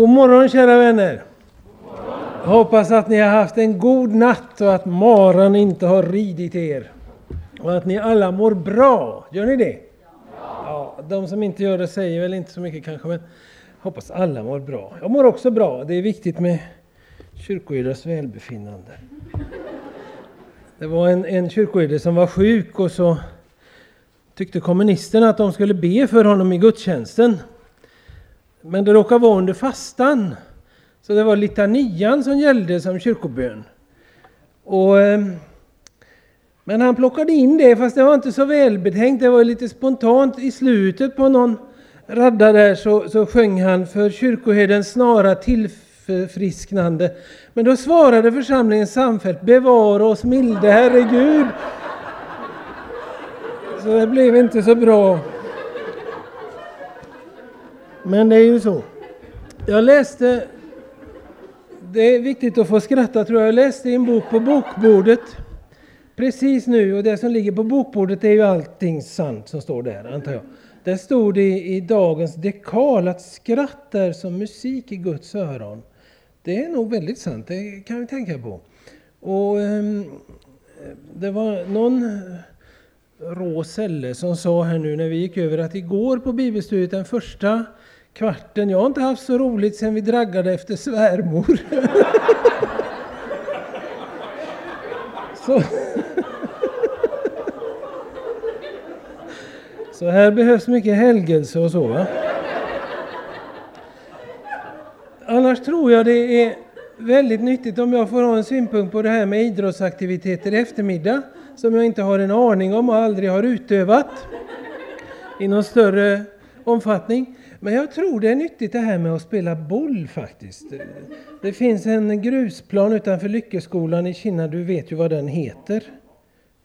God morgon kära vänner! Jag hoppas att ni har haft en god natt och att maran inte har ridit er. Och att ni alla mår bra. Gör ni det? Ja. De som inte gör det säger väl inte så mycket kanske, men hoppas alla mår bra. Jag mår också bra. Det är viktigt med kyrkoherdars välbefinnande. Det var en, en kyrkoherde som var sjuk och så tyckte kommunisterna att de skulle be för honom i gudstjänsten. Men det råkade vara under fastan. Så det var litanian som gällde som kyrkobön. Och, ehm, men han plockade in det, fast det var inte så välbetänkt. Det var lite spontant. I slutet på någon radda där så, så sjöng han för kyrkoherdens snara tillfrisknande. Men då svarade församlingen samfällt Bevara oss milde Herre Gud. Så det blev inte så bra. Men det är ju så. Jag läste, det är viktigt att få skratta tror jag, jag läste en bok på bokbordet precis nu och det som ligger på bokbordet är ju allting sant som står där antar jag. Där stod det i dagens dekal att skratt är som musik i Guds öron. Det är nog väldigt sant, det kan vi tänka på. Och um, Det var någon rå sälle som sa här nu när vi gick över att igår på bibelstudiet den första kvarten. Jag har inte haft så roligt sen vi draggade efter svärmor. så. så här behövs mycket helgelse och så. Va? Annars tror jag det är väldigt nyttigt om jag får ha en synpunkt på det här med idrottsaktiviteter i eftermiddag som jag inte har en aning om och aldrig har utövat i någon större omfattning. Men jag tror det är nyttigt det här med att spela boll faktiskt. Det finns en grusplan utanför Lyckeskolan i Kina, du vet ju vad den heter.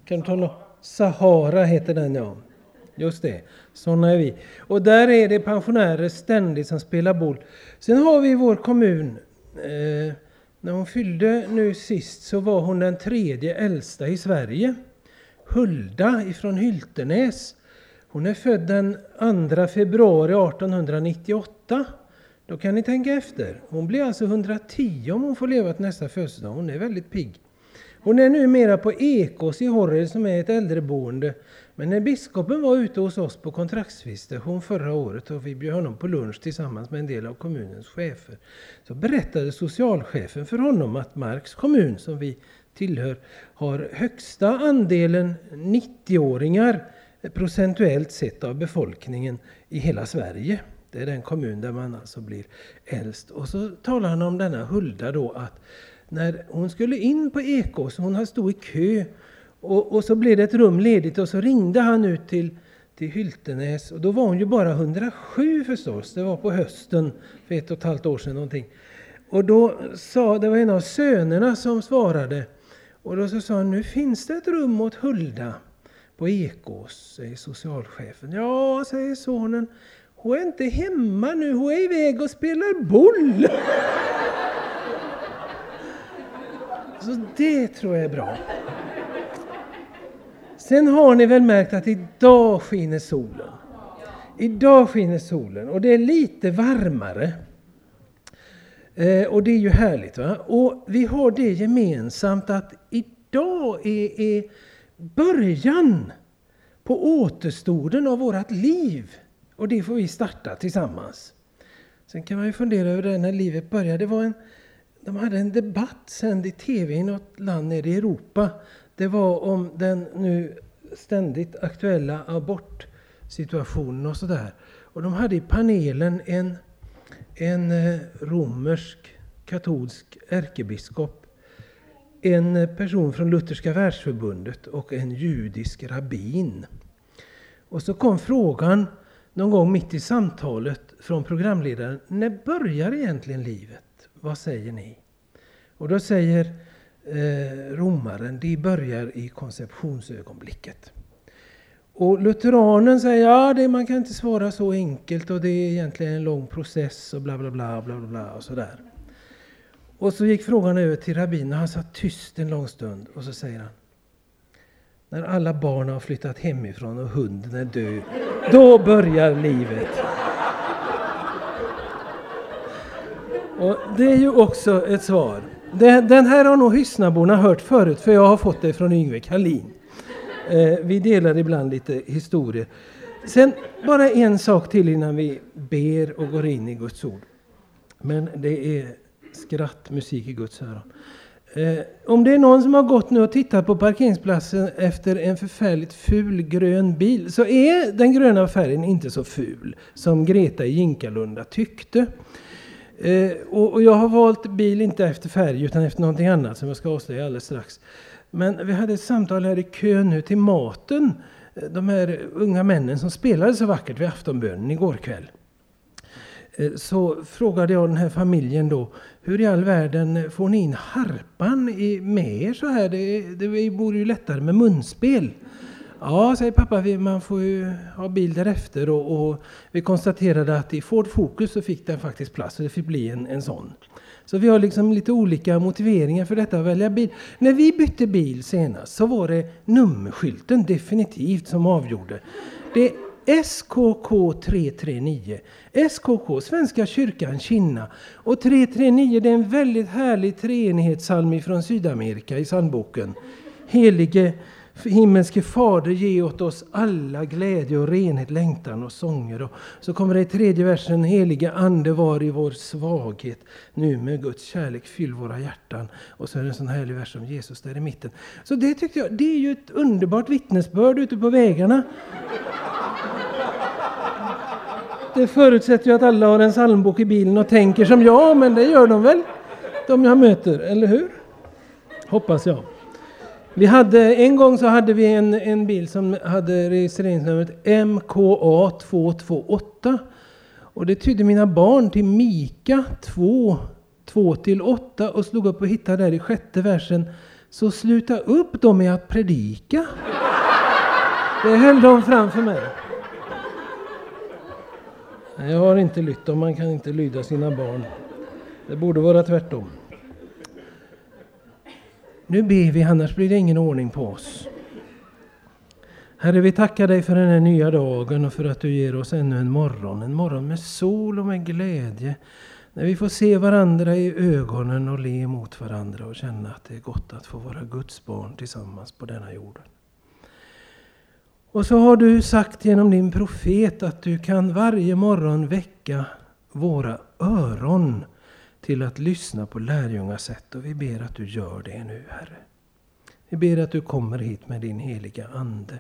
Kan du tala? Sahara heter den ja. Just det, sådana är vi. Och där är det pensionärer ständigt som spelar boll. Sen har vi i vår kommun, eh, när hon fyllde nu sist så var hon den tredje äldsta i Sverige. Hulda ifrån Hyltenäs. Hon är född den 2 februari 1898. Då kan ni tänka efter. Hon blir alltså 110 om hon får leva till nästa födelsedag. Hon är väldigt pigg. Hon är numera på Ekås i Horred som är ett äldreboende. Men när biskopen var ute hos oss på kontraktsvisitation förra året och vi bjöd honom på lunch tillsammans med en del av kommunens chefer så berättade socialchefen för honom att Marks kommun som vi tillhör har högsta andelen 90-åringar procentuellt sett av befolkningen i hela Sverige. Det är den kommun där man alltså blir äldst. Och så talar han om denna Hulda då att när hon skulle in på Ekås, hon stod i kö och, och, så blev det ett rum ledigt och så ringde han ut till, till Hyltenäs och då var hon ju bara 107 förstås. Det var på hösten för ett och ett halvt år sedan någonting. Och då sa, det var en av sönerna som svarade och då så sa han, nu finns det ett rum åt Hulda på Ekås, säger socialchefen. Ja, säger sonen, hon är inte hemma nu, hon är iväg och spelar boll. Så det tror jag är bra. Sen har ni väl märkt att idag skiner solen. Idag skiner solen och det är lite varmare. Eh, och det är ju härligt. Va? Och vi har det gemensamt att idag är, är början på återstoden av vårt liv. Och det får vi starta tillsammans. Sen kan man ju fundera över det när livet började. Det var en, de hade en debatt sänd i tv i något land nere i Europa. Det var om den nu ständigt aktuella abortsituationen och sådär. Och de hade i panelen en, en eh, romersk katolsk ärkebiskop en person från Lutherska världsförbundet och en judisk rabbin. Och så kom frågan någon gång mitt i samtalet från programledaren. När börjar egentligen livet? Vad säger ni? Och då säger eh, romaren, det börjar i konceptionsögonblicket. Och lutheranen säger ja, det, man kan inte svara så enkelt och det är egentligen en lång process och bla bla bla bla bla och sådär. Och så gick frågan över till rabbinen och han satt tyst en lång stund och så säger han När alla barn har flyttat hemifrån och hunden är död, då börjar livet. Och det är ju också ett svar. Den här har nog Hyssnaborna hört förut, för jag har fått det från Yngve Kalin. Eh, vi delar ibland lite historier. Sen bara en sak till innan vi ber och går in i Guds ord. Men det är skrattmusik i Guds öron. Eh, om det är någon som har gått nu och tittat på parkeringsplatsen efter en förfärligt ful grön bil så är den gröna färgen inte så ful som Greta i Jinkalunda tyckte. Eh, och, och, jag har valt bil inte efter färg utan efter någonting annat som jag ska avslöja alldeles strax. Men vi hade ett samtal här i kön nu till maten. De här unga männen som spelade så vackert vid aftonbönen igår kväll. Eh, så frågade jag den här familjen då, hur i all världen får ni in harpan med er så här? Det, det vore ju lättare med munspel. Ja, säger pappa, man får ju ha bil därefter och, och vi konstaterade att i Ford Focus så fick den faktiskt plats, så det fick bli en, en sån. Så vi har liksom lite olika motiveringar för detta att välja bil. När vi bytte bil senast så var det nummerskylten definitivt som avgjorde. Det SKK 339. SKK, Svenska kyrkan Kinna. Och 339 det är en väldigt härlig treenighetssalm från Sydamerika i sandboken. Helige himmelske Fader, ge åt oss alla glädje och renhet, längtan och sånger. Och så kommer det i tredje versen, helige Ande var i vår svaghet, nu med Guds kärlek fyll våra hjärtan. Och så är det en sån härlig vers om Jesus där i mitten. Så det tyckte jag, det är ju ett underbart vittnesbörd ute på vägarna. Det förutsätter ju att alla har en psalmbok i bilen och tänker som jag, men det gör de väl? De jag möter, eller hur? Hoppas jag. Vi hade, en gång så hade vi en, en bil som hade registreringsnumret MKA 228. Och det tydde mina barn till Mika 2, 2-8, och slog upp och hittade där i sjätte versen. Så sluta upp då med att predika. Det höll de framför mig. Jag har inte lytt dem, man kan inte lyda sina barn. Det borde vara tvärtom. Nu ber vi, annars blir det ingen ordning på oss. Herre, vi tackar dig för den här nya dagen och för att du ger oss ännu en morgon. En morgon med sol och med glädje. När vi får se varandra i ögonen och le mot varandra och känna att det är gott att få vara Guds barn tillsammans på denna jorden. Och så har du sagt genom din profet att du kan varje morgon väcka våra öron till att lyssna på lärjungasätt och vi ber att du gör det nu, Herre. Vi ber att du kommer hit med din heliga Ande.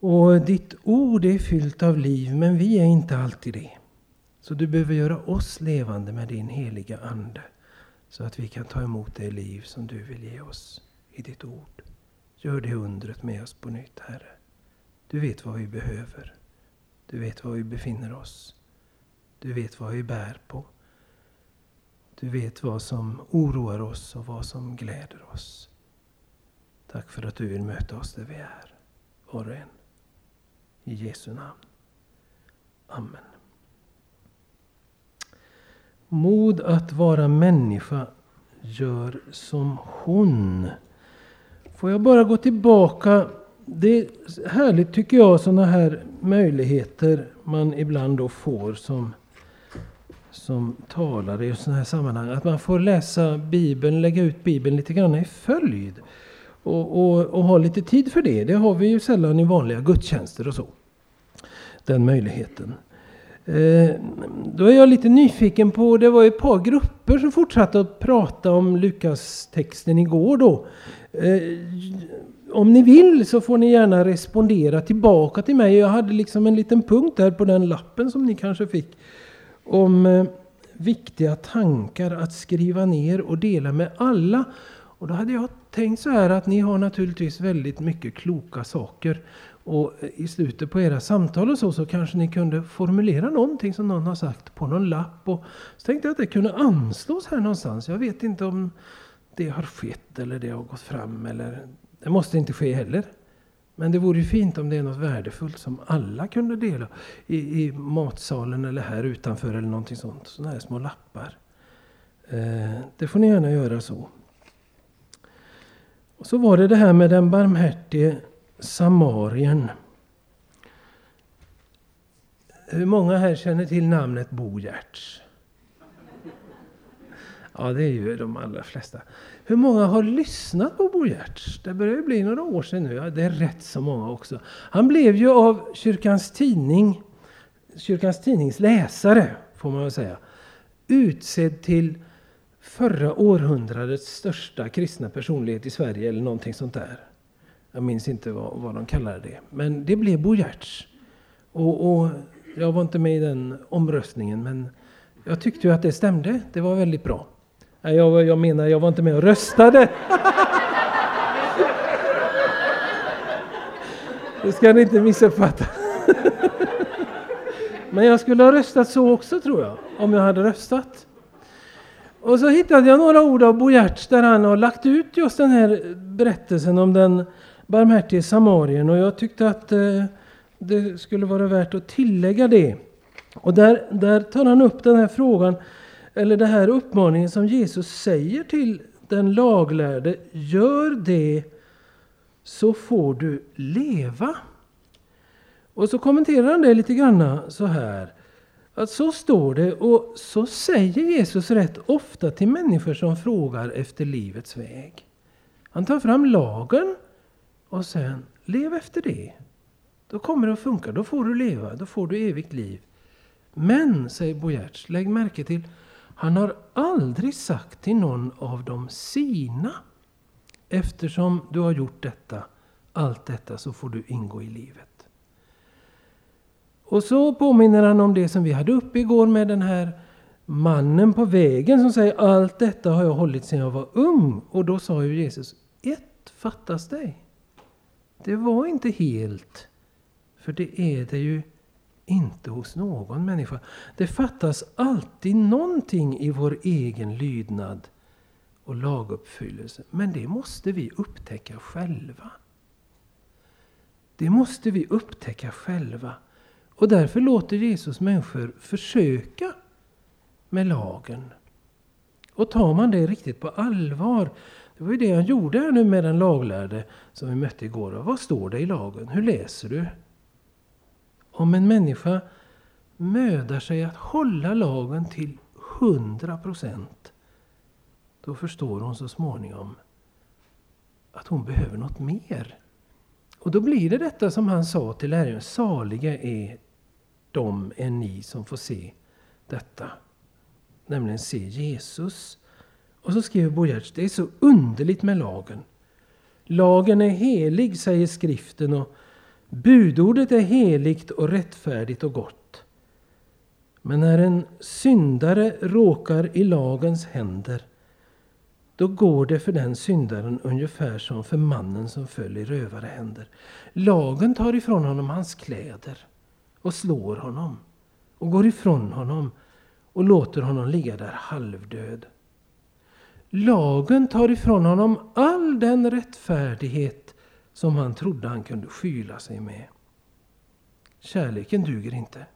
Och ditt ord är fyllt av liv, men vi är inte alltid det. Så du behöver göra oss levande med din heliga Ande, så att vi kan ta emot det liv som du vill ge oss i ditt ord. Gör det undret med oss på nytt, Herre. Du vet vad vi behöver. Du vet var vi befinner oss. Du vet vad vi bär på. Du vet vad som oroar oss och vad som gläder oss. Tack för att du vill möta oss där vi är, var och en. I Jesu namn. Amen. Mod att vara människa gör som hon. Får jag bara gå tillbaka. Det är härligt tycker jag sådana här möjligheter man ibland då får som som talare i sådana här sammanhang. Att man får läsa Bibeln, lägga ut Bibeln lite grann i följd. Och, och, och ha lite tid för det. Det har vi ju sällan i vanliga gudstjänster och så. Den möjligheten. Eh, då är jag lite nyfiken på, det var ett par grupper som fortsatte att prata om Lukas-texten igår då. Eh, om ni vill så får ni gärna respondera tillbaka till mig. Jag hade liksom en liten punkt där på den lappen som ni kanske fick om eh, viktiga tankar att skriva ner och dela med alla. Och då hade jag tänkt så här att ni har naturligtvis väldigt mycket kloka saker. Och eh, i slutet på era samtal och så, så kanske ni kunde formulera någonting som någon har sagt på någon lapp. Och så tänkte jag att det kunde anslås här någonstans. Jag vet inte om det har skett eller det har gått fram. Eller, det måste inte ske heller. Men det vore ju fint om det är något värdefullt som alla kunde dela i, i matsalen eller här utanför eller någonting sånt. Sådana här små lappar. Eh, det får ni gärna göra så. Och så var det det här med den barmhärtige samarien. Hur många här känner till namnet Bo Giertz? Ja, det är ju de allra flesta. Hur många har lyssnat på Bo Giertz? Det börjar ju bli några år sedan nu. Ja, det är rätt så många också. Han blev ju av Kyrkans Tidning, Kyrkans Tidnings läsare, får man väl säga, utsedd till förra århundradets största kristna personlighet i Sverige eller någonting sånt där. Jag minns inte vad, vad de kallade det. Men det blev Bo Giertz. Och, och, jag var inte med i den omröstningen men jag tyckte ju att det stämde. Det var väldigt bra. Jag, jag menar, jag var inte med och röstade. Det ska ni inte missuppfatta. Men jag skulle ha röstat så också tror jag, om jag hade röstat. Och så hittade jag några ord av Bo Giertz där han har lagt ut just den här berättelsen om den barmhärtige samarien och jag tyckte att eh, det skulle vara värt att tillägga det. Och där, där tar han upp den här frågan, eller den här uppmaningen som Jesus säger till den laglärde. Gör det så får du leva. Och så kommenterar han det lite grann så här. Att så står det och så säger Jesus rätt ofta till människor som frågar efter livets väg. Han tar fram lagen och sen lev efter det. Då kommer det att funka, då får du leva, då får du evigt liv. Men, säger Bo Giertz, lägg märke till, han har aldrig sagt till någon av de sina, eftersom du har gjort detta, allt detta, så får du ingå i livet. Och så påminner han om det som vi hade uppe igår med den här mannen på vägen som säger allt detta har jag hållit sedan jag var ung. Och då sa ju Jesus, ett fattas dig. Det var inte helt. För det är det ju inte hos någon människa. Det fattas alltid någonting i vår egen lydnad och laguppfyllelse. Men det måste vi upptäcka själva. Det måste vi upptäcka själva. Och därför låter Jesus människor försöka med lagen. Och tar man det riktigt på allvar, det var ju det han gjorde här nu med den laglärde som vi mötte igår. Vad står det i lagen? Hur läser du? Om en människa mödar sig att hålla lagen till 100 procent, då förstår hon så småningom att hon behöver något mer. Och då blir det detta som han sa till lärjungarna, saliga är de är ni som får se detta. Nämligen se Jesus. Och så skriver Bojerts, det är så underligt med lagen. Lagen är helig, säger skriften, och Budordet är heligt och rättfärdigt och gott. Men när en syndare råkar i lagens händer, då går det för den syndaren ungefär som för mannen som föll i rövarhänder. Lagen tar ifrån honom hans kläder och slår honom och går ifrån honom och låter honom ligga där halvdöd. Lagen tar ifrån honom all den rättfärdighet som han trodde han kunde skyla sig med. Kärleken duger inte.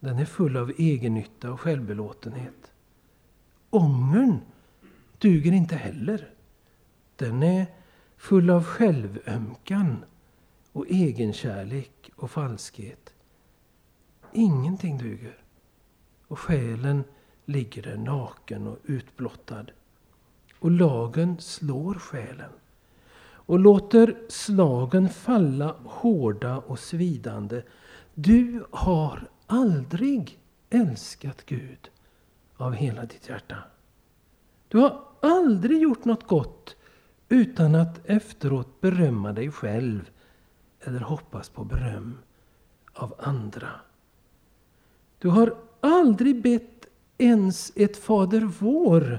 Den är full av egennytta och självbelåtenhet. Ångern duger inte heller. Den är full av självömkan och egenkärlek och falskhet. Ingenting duger. Och själen ligger där naken och utblottad. Och lagen slår själen och låter slagen falla hårda och svidande. Du har aldrig älskat Gud av hela ditt hjärta. Du har aldrig gjort något gott utan att efteråt berömma dig själv eller hoppas på beröm av andra. Du har aldrig bett ens ett Fader vår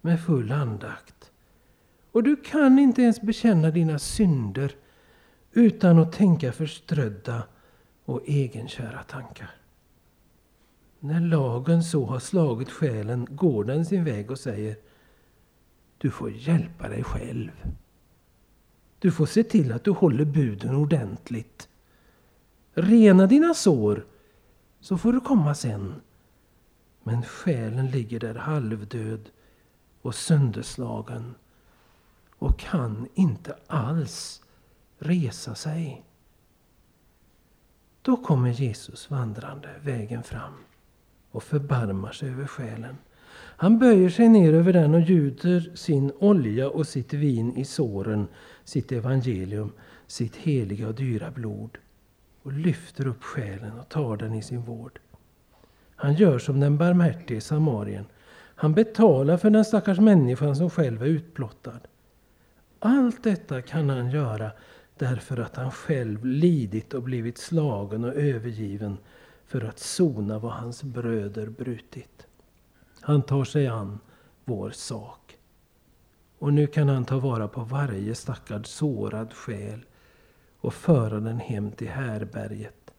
med full andakt. Och du kan inte ens bekänna dina synder utan att tänka förströdda och egenkära tankar. När lagen så har slagit själen går den sin väg och säger Du får hjälpa dig själv. Du får se till att du håller buden ordentligt. Rena dina sår, så får du komma sen. Men själen ligger där halvdöd och sönderslagen och kan inte alls resa sig. Då kommer Jesus vandrande vägen fram och förbarmar sig över själen. Han böjer sig ner över den och gjuter sin olja och sitt vin i såren, sitt evangelium, sitt heliga och dyra blod och lyfter upp själen och tar den i sin vård. Han gör som den barmhärtige samarien. Han betalar för den stackars människan som själv är utblottad. Allt detta kan han göra därför att han själv lidit och blivit slagen och övergiven för att sona vad hans bröder brutit. Han tar sig an vår sak. Och nu kan han ta vara på varje stackars sårad själ och föra den hem till härberget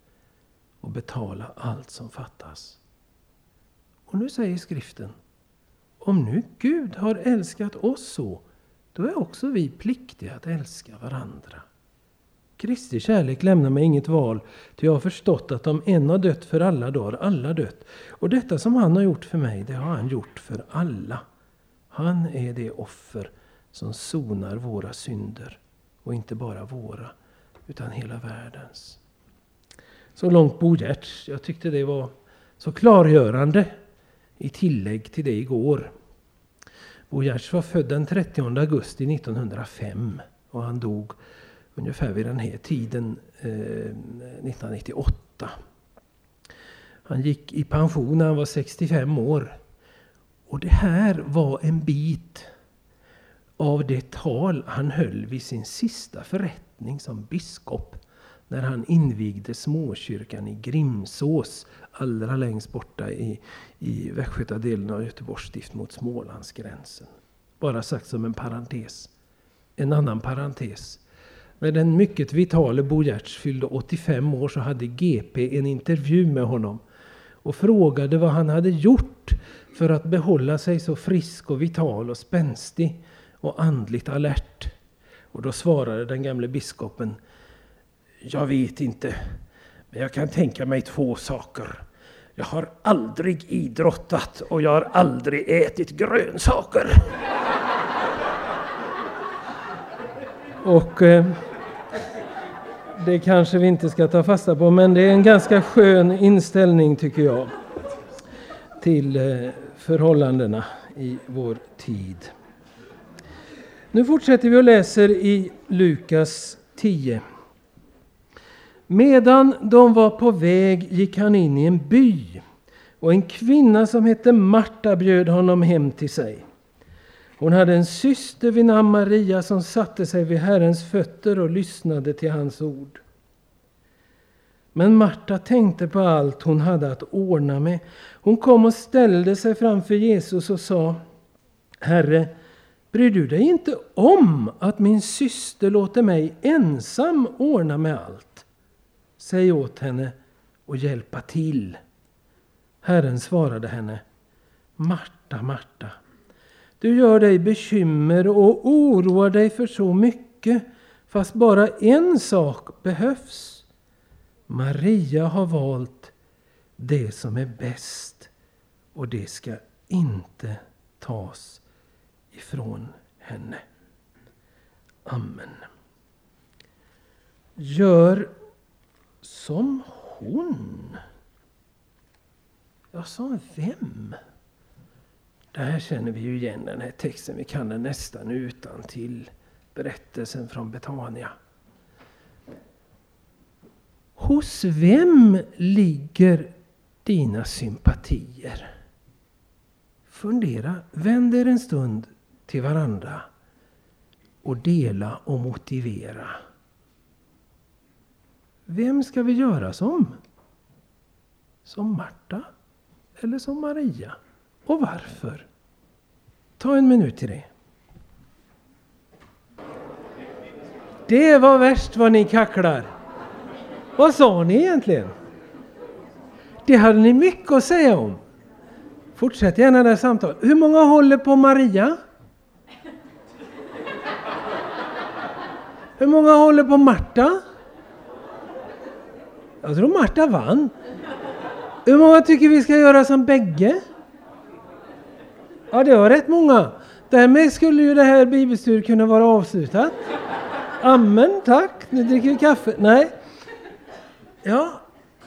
och betala allt som fattas. Och nu säger skriften, om nu Gud har älskat oss så, då är också vi pliktiga att älska varandra. Kristi kärlek lämnar mig inget val, ty jag har förstått att om en har dött för alla, då har alla dött. Och detta som han har gjort för mig, det har han gjort för alla. Han är det offer som sonar våra synder, och inte bara våra, utan hela världens. Så långt Bo Gertz. Jag tyckte det var så klargörande i tillägg till det igår. Bo var född den 30 augusti 1905 och han dog ungefär vid den här tiden eh, 1998. Han gick i pension när han var 65 år. Och det här var en bit av det tal han höll vid sin sista förrättning som biskop när han invigde småkyrkan i Grimsås allra längst borta i, i västgötadelen av Göteborgs stift mot Smålandsgränsen. Bara sagt som en parentes. En annan parentes. När den mycket vitale Bo Giertz fyllde 85 år så hade GP en intervju med honom och frågade vad han hade gjort för att behålla sig så frisk och vital och spänstig och andligt alert. Och då svarade den gamle biskopen jag vet inte, men jag kan tänka mig två saker. Jag har aldrig idrottat och jag har aldrig ätit grönsaker. Och eh, det kanske vi inte ska ta fasta på, men det är en ganska skön inställning tycker jag till eh, förhållandena i vår tid. Nu fortsätter vi och läser i Lukas 10. Medan de var på väg gick han in i en by och en kvinna som hette Marta bjöd honom hem till sig. Hon hade en syster vid namn Maria som satte sig vid Herrens fötter och lyssnade till hans ord. Men Marta tänkte på allt hon hade att ordna med. Hon kom och ställde sig framför Jesus och sa Herre, bryr du dig inte om att min syster låter mig ensam ordna med allt? Säg åt henne och hjälpa till. Herren svarade henne Marta, Marta, du gör dig bekymmer och oroar dig för så mycket, fast bara en sak behövs. Maria har valt det som är bäst och det ska inte tas ifrån henne. Amen. Gör som hon. Ja, som vem? Det här känner vi ju igen, den här texten. Vi kan den nästan utan till Berättelsen från Betania. Hos vem ligger dina sympatier? Fundera, vänd er en stund till varandra och dela och motivera. Vem ska vi göra som? Som Marta eller som Maria? Och varför? Ta en minut till det. Det var värst vad ni kacklar. Vad sa ni egentligen? Det hade ni mycket att säga om. Fortsätt gärna det samtalet. Hur många håller på Maria? Hur många håller på Marta? Alltså, Jag tror Marta vann. Hur många tycker vi ska göra som bägge? Ja, det var rätt många. Därmed skulle ju det här bibelstudiet kunna vara avslutat. Amen, tack. Nu dricker vi kaffe. Nej. Ja,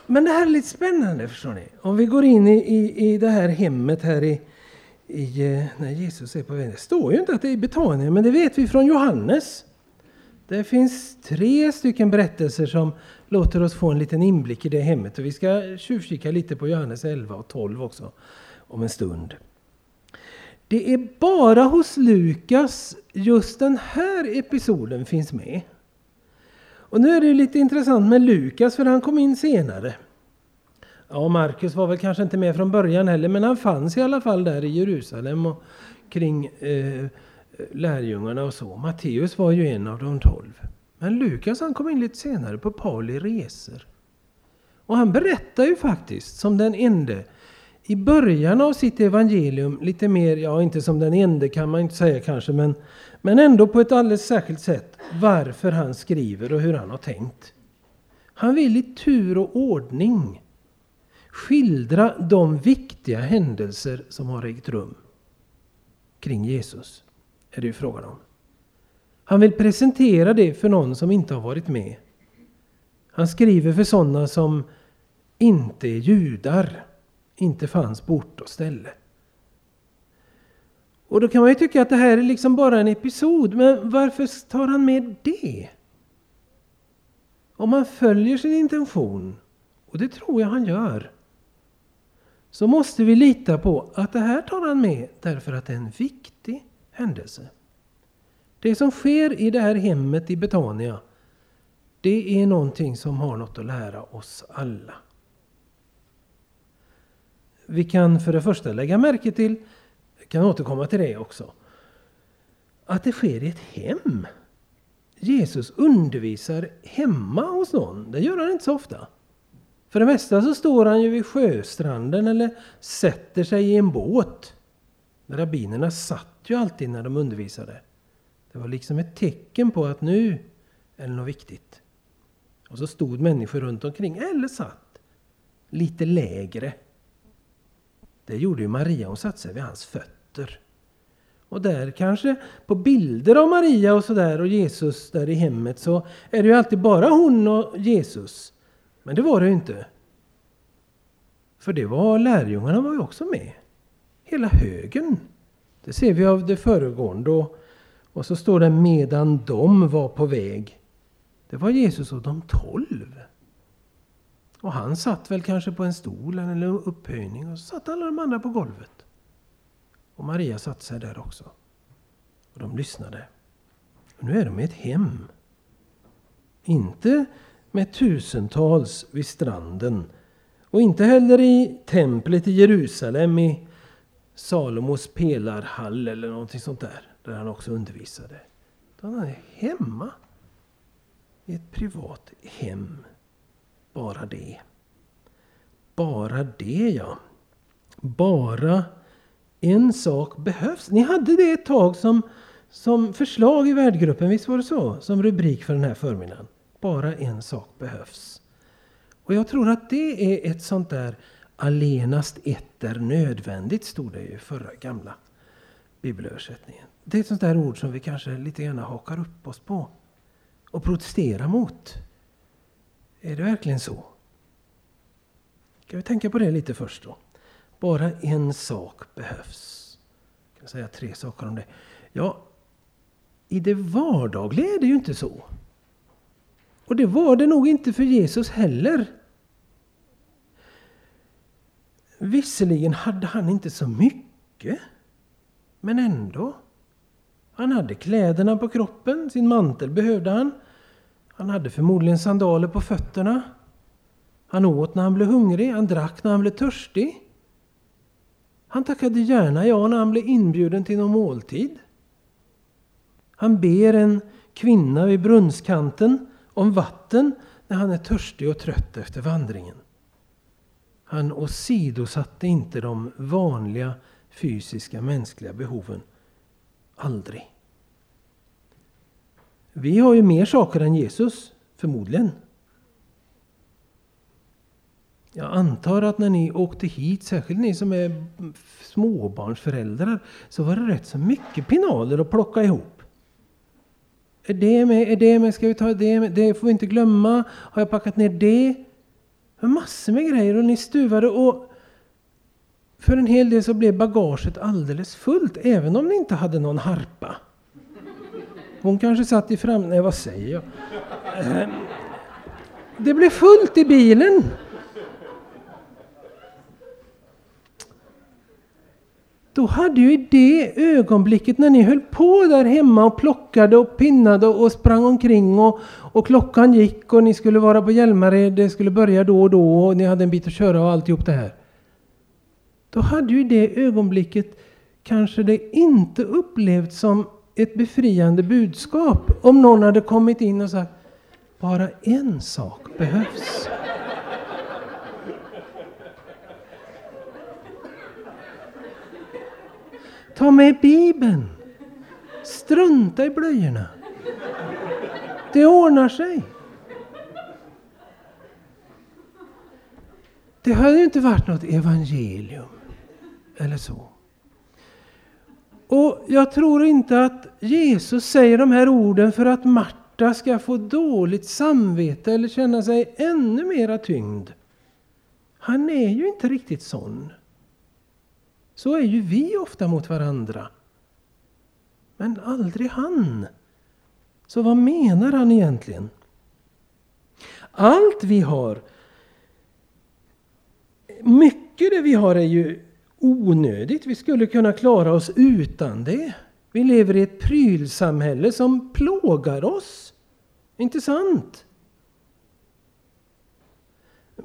men det här är lite spännande förstår ni. Om vi går in i, i, i det här hemmet här i, i, eh, när Jesus är på väg. Det står ju inte att det är i Betania, men det vet vi från Johannes. Det finns tre stycken berättelser som låter oss få en liten inblick i det hemmet. Och vi ska tjuvkika lite på Johannes 11 och 12 också om en stund. Det är bara hos Lukas just den här episoden finns med. Och nu är det lite intressant med Lukas för han kom in senare. Ja, Markus var väl kanske inte med från början heller, men han fanns i alla fall där i Jerusalem och kring eh, lärjungarna och så. Matteus var ju en av de tolv. Men Lukas han kom in lite senare på Pauli resor. Och han berättar ju faktiskt som den ende i början av sitt evangelium lite mer, ja inte som den ende kan man inte säga kanske, men, men ändå på ett alldeles särskilt sätt varför han skriver och hur han har tänkt. Han vill i tur och ordning skildra de viktiga händelser som har ägt rum kring Jesus. Är det ju frågan om. Han vill presentera det för någon som inte har varit med. Han skriver för sådana som inte är judar, inte fanns på ort och ställe. Och då kan man ju tycka att det här är liksom bara en episod, men varför tar han med det? Om han följer sin intention, och det tror jag han gör, så måste vi lita på att det här tar han med därför att det är en viktig händelse. Det som sker i det här hemmet i Betania, det är någonting som har något att lära oss alla. Vi kan för det första lägga märke till, jag kan återkomma till det också, att det sker i ett hem. Jesus undervisar hemma hos någon. Det gör han inte så ofta. För det mesta så står han ju vid sjöstranden eller sätter sig i en båt. Rabbinerna satt ju alltid när de undervisade. Det var liksom ett tecken på att nu är det något viktigt. Och så stod människor runt omkring, eller satt lite lägre. Det gjorde ju Maria, hon satte sig vid hans fötter. Och där kanske på bilder av Maria och sådär och Jesus där i hemmet så är det ju alltid bara hon och Jesus. Men det var det ju inte. För det var lärjungarna var ju också med. Hela högen. Det ser vi av det föregående. Och, och så står det medan de var på väg. Det var Jesus och de tolv. Och han satt väl kanske på en stol eller upphöjning och så satt alla de andra på golvet. Och Maria satte sig där också. Och de lyssnade. Och nu är de i ett hem. Inte med tusentals vid stranden och inte heller i templet i Jerusalem i Salomos pelarhall eller någonting sånt där, där han också undervisade. Utan han är hemma. I ett privat hem. Bara det. Bara det ja. Bara en sak behövs. Ni hade det ett tag som, som förslag i värdgruppen, visst var det så? Som rubrik för den här förmiddagen. Bara en sak behövs. Och jag tror att det är ett sånt där allenast ett är nödvändigt, stod det i förra gamla bibelöversättningen. Det är ett sånt där ord som vi kanske lite grann hakar upp oss på och protesterar mot. Är det verkligen så? Ska vi tänka på det lite först då? Bara en sak behövs. Jag kan säga tre saker om det. Ja, i det vardagliga är det ju inte så. Och det var det nog inte för Jesus heller. Visserligen hade han inte så mycket, men ändå. Han hade kläderna på kroppen, sin mantel behövde han. Han hade förmodligen sandaler på fötterna. Han åt när han blev hungrig, han drack när han blev törstig. Han tackade gärna ja när han blev inbjuden till någon måltid. Han ber en kvinna vid brunnskanten om vatten när han är törstig och trött efter vandringen. Han åsidosatte inte de vanliga fysiska mänskliga behoven. Aldrig. Vi har ju mer saker än Jesus, förmodligen. Jag antar att när ni åkte hit, särskilt ni som är småbarnsföräldrar, så var det rätt så mycket pinaler att plocka ihop. Är det med? Är det med? Ska vi ta det med? Det får vi inte glömma. Har jag packat ner det? Med Massor med grejer och ni stuvade och för en hel del så blev bagaget alldeles fullt, även om ni inte hade någon harpa. Hon kanske satt i fram... Nej, vad säger jag? Eh, det blev fullt i bilen. Då hade ju i det ögonblicket när ni höll på där hemma och plockade och pinnade och sprang omkring och, och klockan gick och ni skulle vara på Hjälmared, det skulle börja då och då och ni hade en bit att köra och alltihop det här. Då hade ju det ögonblicket kanske det inte upplevts som ett befriande budskap om någon hade kommit in och sagt bara en sak behövs. Ta med Bibeln. Strunta i blöjorna. Det ordnar sig. Det hade ju inte varit något evangelium. Eller så. Och jag tror inte att Jesus säger de här orden för att Marta ska få dåligt samvete eller känna sig ännu mera tyngd. Han är ju inte riktigt sån. Så är ju vi ofta mot varandra. Men aldrig han. Så vad menar han egentligen? Allt vi har, mycket det vi har är ju onödigt. Vi skulle kunna klara oss utan det. Vi lever i ett prylsamhälle som plågar oss. Inte sant?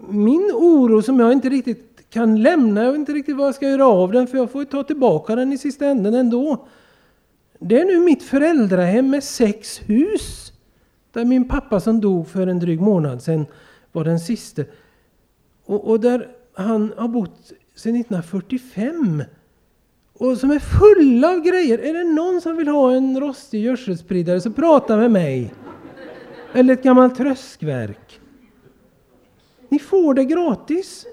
Min oro som jag inte riktigt kan lämna, jag vet inte riktigt vad jag ska göra av den för jag får ta tillbaka den i sista änden ändå. Det är nu mitt föräldrahem med sex hus. Där min pappa som dog för en dryg månad sedan var den siste. Och, och där han har bott sedan 1945. Och som är fulla av grejer. Är det någon som vill ha en rostig gödselspridare så prata med mig. Eller ett gammalt tröskverk. Ni får det gratis.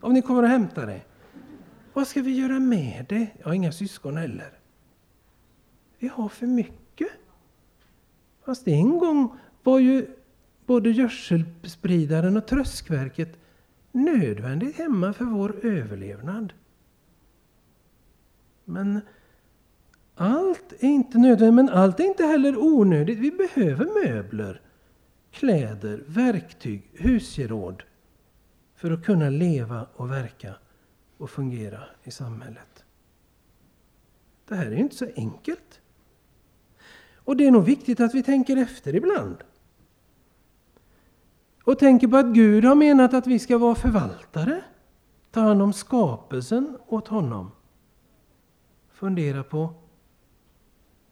Om ni kommer och hämtar det. Vad ska vi göra med det? Jag har inga syskon heller. Vi har för mycket. Fast en gång var ju både gödselspridaren och tröskverket nödvändigt hemma för vår överlevnad. Men allt är inte nödvändigt, men allt är inte heller onödigt. Vi behöver möbler, kläder, verktyg, husgeråd för att kunna leva och verka och fungera i samhället. Det här är inte så enkelt. Och det är nog viktigt att vi tänker efter ibland och tänker på att Gud har menat att vi ska vara förvaltare. Ta hand om skapelsen åt honom. Fundera på,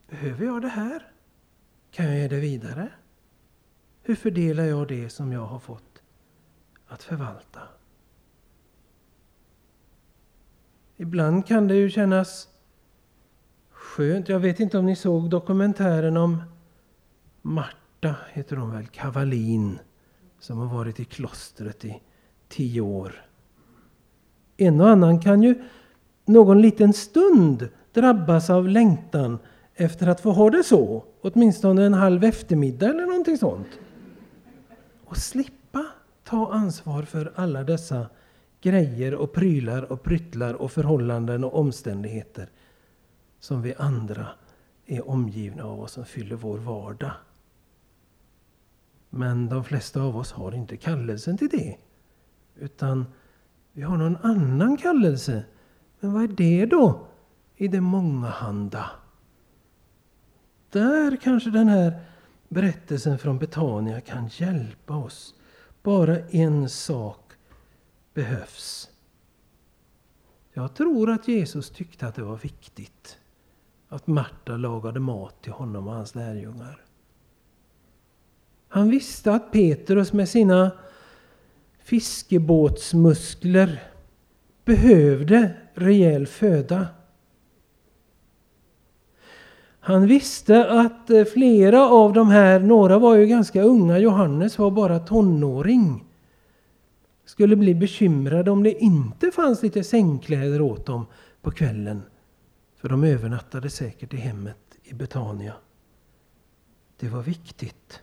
behöver jag det här? Kan jag ge det vidare? Hur fördelar jag det som jag har fått att förvalta? Ibland kan det ju kännas skönt. Jag vet inte om ni såg dokumentären om Marta, heter hon väl, Kavalin som har varit i klostret i tio år. En och annan kan ju någon liten stund drabbas av längtan efter att få ha det så, åtminstone en halv eftermiddag eller någonting sånt. Och slippa ta ansvar för alla dessa grejer och prylar och pryttlar och förhållanden och omständigheter som vi andra är omgivna av och som fyller vår vardag. Men de flesta av oss har inte kallelsen till det. Utan vi har någon annan kallelse. Men vad är det då? I det mångahanda. Där kanske den här berättelsen från Betania kan hjälpa oss. Bara en sak behövs. Jag tror att Jesus tyckte att det var viktigt att Marta lagade mat till honom och hans lärjungar. Han visste att Petrus med sina fiskebåtsmuskler behövde rejäl föda. Han visste att eh, flera av de här, några var ju ganska unga, Johannes var bara tonåring, skulle bli bekymrade om det inte fanns lite sängkläder åt dem på kvällen. För de övernattade säkert i hemmet i Betania. Det var viktigt.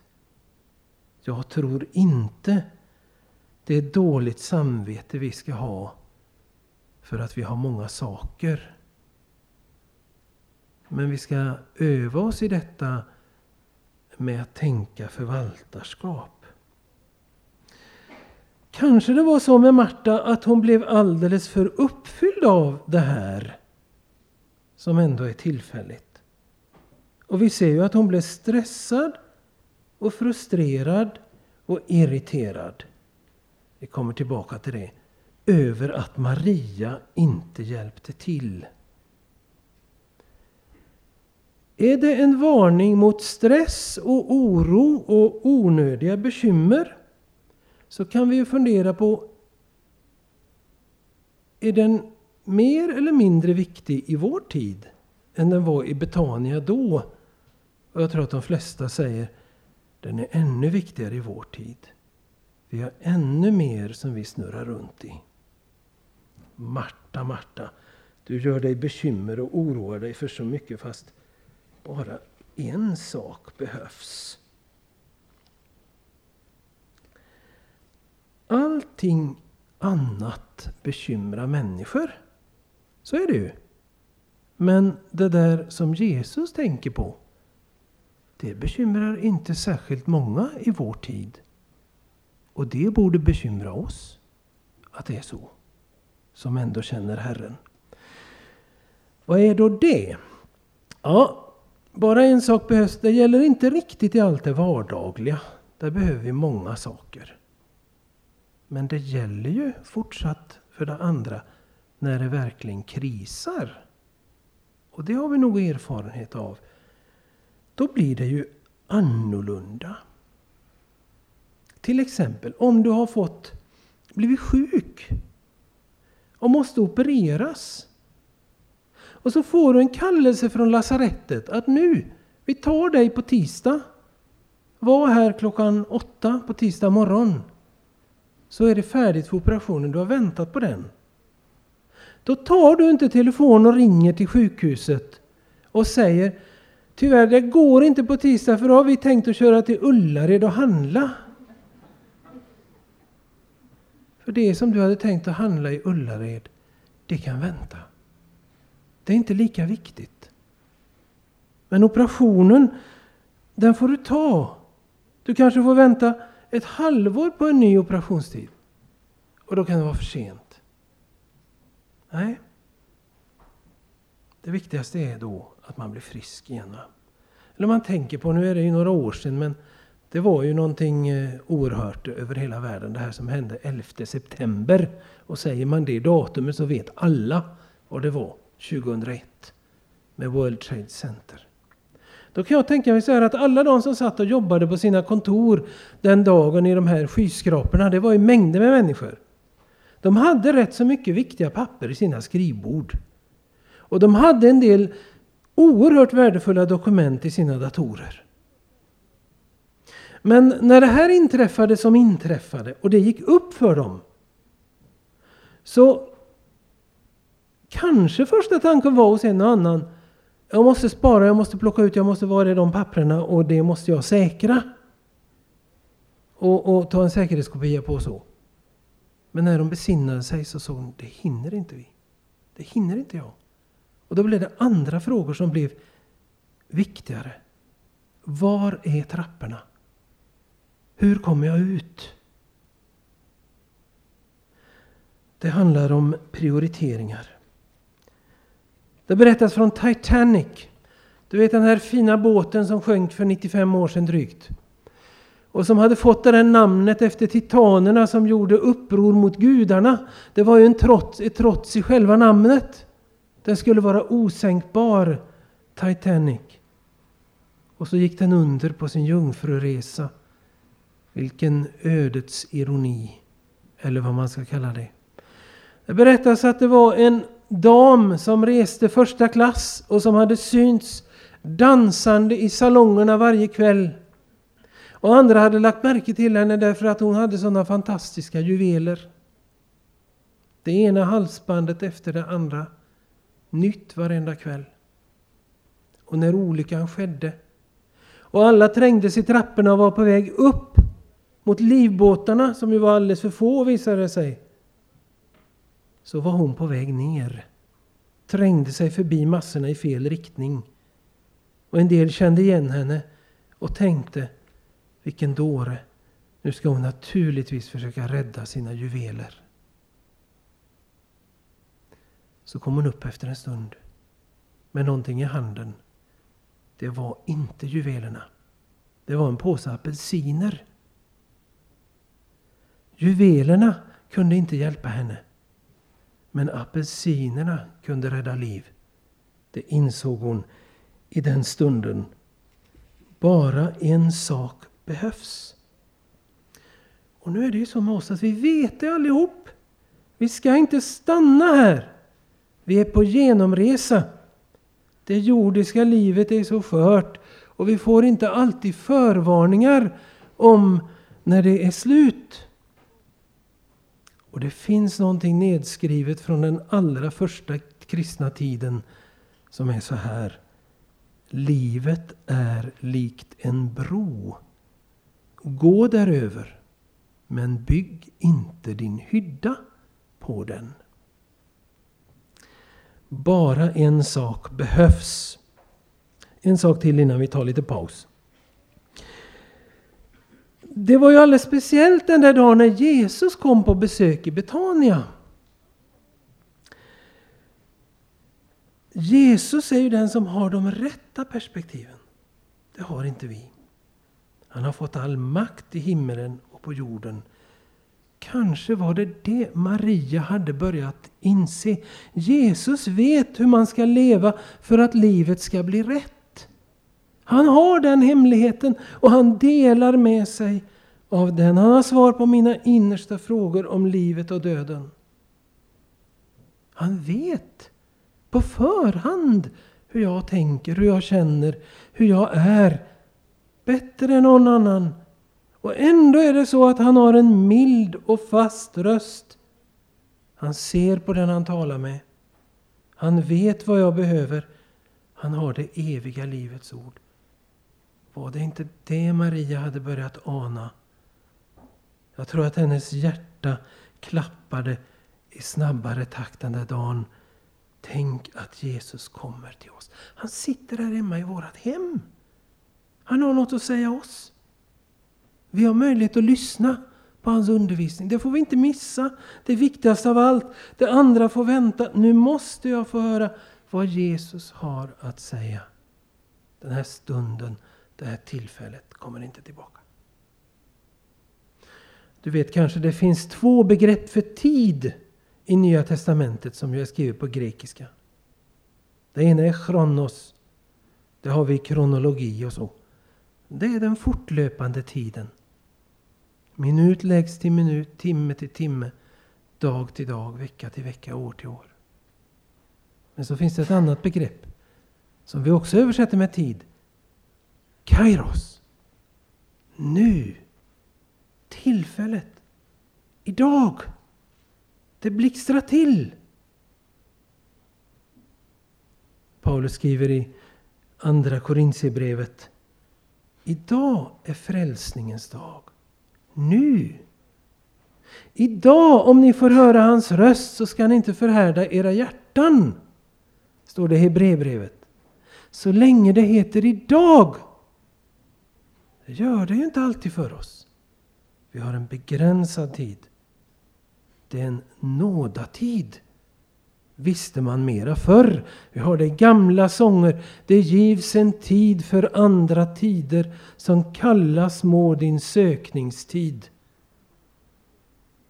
Jag tror inte det är dåligt samvete vi ska ha för att vi har många saker. Men vi ska öva oss i detta med att tänka förvaltarskap. Kanske det var så med Marta att hon blev alldeles för uppfylld av det här som ändå är tillfälligt. Och vi ser ju att hon blev stressad och frustrerad och irriterad. Vi kommer tillbaka till det. Över att Maria inte hjälpte till. Är det en varning mot stress och oro och onödiga bekymmer? Så kan vi fundera på är den mer eller mindre viktig i vår tid än den var i Betania då? Och jag tror att de flesta säger den är ännu viktigare i vår tid. Vi har ännu mer som vi snurrar runt i. Marta, Marta, du gör dig bekymmer och oroar dig för så mycket fast bara en sak behövs. Allting annat bekymrar människor. Så är det ju. Men det där som Jesus tänker på, det bekymrar inte särskilt många i vår tid. Och det borde bekymra oss, att det är så. Som ändå känner Herren. Vad är då det? Ja, bara en sak behövs. Det gäller inte riktigt i allt det vardagliga. Där behöver vi många saker. Men det gäller ju fortsatt för det andra när det verkligen krisar. Och det har vi nog erfarenhet av. Då blir det ju annorlunda. Till exempel om du har fått blivit sjuk och måste opereras. Och så får du en kallelse från lasarettet att nu, vi tar dig på tisdag. Var här klockan åtta på tisdag morgon. Så är det färdigt för operationen, du har väntat på den. Då tar du inte telefonen och ringer till sjukhuset och säger Tyvärr, det går inte på tisdag för då har vi tänkt att köra till Ullared och handla. För det som du hade tänkt att handla i Ullared, det kan vänta. Det är inte lika viktigt. Men operationen, den får du ta. Du kanske får vänta ett halvår på en ny operationstid. Och då kan det vara för sent. Nej. Det viktigaste är då att man blir frisk igen. Eller man tänker på, nu är det ju några år sedan, men det var ju någonting eh, oerhört över hela världen, det här som hände 11 september. Och säger man det datumet så vet alla vad det var 2001 med World Trade Center. Då kan jag tänka mig så här att alla de som satt och jobbade på sina kontor den dagen i de här skyskraporna, det var ju mängder med människor. De hade rätt så mycket viktiga papper i sina skrivbord. Och de hade en del oerhört värdefulla dokument i sina datorer. Men när det här inträffade som inträffade och det gick upp för dem så kanske första tanken var hos en och annan jag måste spara, jag måste plocka ut, jag måste vara i de papperna och det måste jag säkra. Och, och ta en säkerhetskopia på så. Men när de besinnade sig så såg de, det hinner inte vi. Det hinner inte jag. Och då blev det andra frågor som blev viktigare. Var är trapporna? Hur kommer jag ut? Det handlar om prioriteringar. Det berättas från Titanic. Du vet den här fina båten som sjönk för 95 år sedan drygt. Och som hade fått det där namnet efter titanerna som gjorde uppror mot gudarna. Det var ju en trots, ett trots i själva namnet. Den skulle vara osänkbar, Titanic. Och så gick den under på sin jungfruresa. Vilken ödets ironi, eller vad man ska kalla det. Det berättas att det var en dam som reste första klass och som hade synts dansande i salongerna varje kväll. Och andra hade lagt märke till henne därför att hon hade sådana fantastiska juveler. Det ena halsbandet efter det andra. Nytt varenda kväll. Och när olyckan skedde och alla trängdes i trapporna och var på väg upp mot livbåtarna som ju var alldeles för få visade det sig så var hon på väg ner. Trängde sig förbi massorna i fel riktning. Och en del kände igen henne och tänkte, vilken dåre. Nu ska hon naturligtvis försöka rädda sina juveler. Så kom hon upp efter en stund med någonting i handen. Det var inte juvelerna. Det var en påse apelsiner. Juvelerna kunde inte hjälpa henne. Men apelsinerna kunde rädda liv. Det insåg hon i den stunden. Bara en sak behövs. Och nu är det ju så med oss att vi vet det allihop. Vi ska inte stanna här. Vi är på genomresa. Det jordiska livet är så skört och vi får inte alltid förvarningar om när det är slut. Och det finns någonting nedskrivet från den allra första kristna tiden som är så här. Livet är likt en bro. Gå däröver, men bygg inte din hydda på den. Bara en sak behövs. En sak till innan vi tar lite paus. Det var ju alldeles speciellt den där dagen när Jesus kom på besök i Betania. Jesus är ju den som har de rätta perspektiven. Det har inte vi. Han har fått all makt i himmelen och på jorden. Kanske var det det Maria hade börjat inse. Jesus vet hur man ska leva för att livet ska bli rätt. Han har den hemligheten och han delar med sig av den. Han har svar på mina innersta frågor om livet och döden. Han vet på förhand hur jag tänker, hur jag känner, hur jag är. Bättre än någon annan. Och ändå är det så att han har en mild och fast röst. Han ser på den han talar med. Han vet vad jag behöver. Han har det eviga livets ord. Var det inte det Maria hade börjat ana? Jag tror att hennes hjärta klappade i snabbare takt den där dagen. Tänk att Jesus kommer till oss. Han sitter här hemma i vårt hem. Han har något att säga oss. Vi har möjlighet att lyssna på hans undervisning. Det får vi inte missa. Det viktigaste av allt. Det andra får vänta. Nu måste jag få höra vad Jesus har att säga. Den här stunden, det här tillfället kommer inte tillbaka. Du vet kanske det finns två begrepp för tid i Nya Testamentet som jag skrivet på grekiska. Det ena är chronos. Det har vi i kronologi och så. Det är den fortlöpande tiden. Minut läggs till minut, timme till timme, dag till dag, vecka till vecka, år till år. Men så finns det ett annat begrepp som vi också översätter med tid. Kairos. Nu. Tillfället. Idag. Det blixtrar till. Paulus skriver i Andra Korintierbrevet. Idag är frälsningens dag. Nu. Idag, om ni får höra hans röst, så ska ni inte förhärda era hjärtan. Står det i Hebreerbrevet. Så länge det heter idag. Det gör det ju inte alltid för oss. Vi har en begränsad tid. Det är en nådatid. Visste man mera förr. Vi har det i gamla sånger. Det givs en tid för andra tider som kallas må din sökningstid.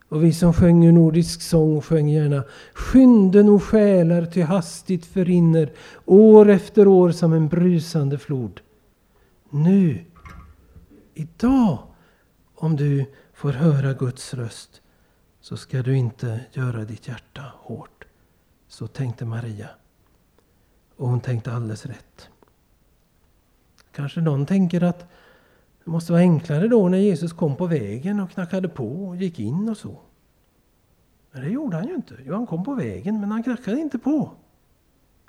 Och vi som sjöng nordisk sång sjöng gärna Skynde o själar till hastigt förrinner år efter år som en brusande flod. Nu, idag, om du får höra Guds röst så ska du inte göra ditt hjärta hårt. Så tänkte Maria. Och hon tänkte alldeles rätt. Kanske någon tänker att det måste vara enklare då när Jesus kom på vägen och knackade på och gick in och så. Men det gjorde han ju inte. Jo, han kom på vägen men han knackade inte på.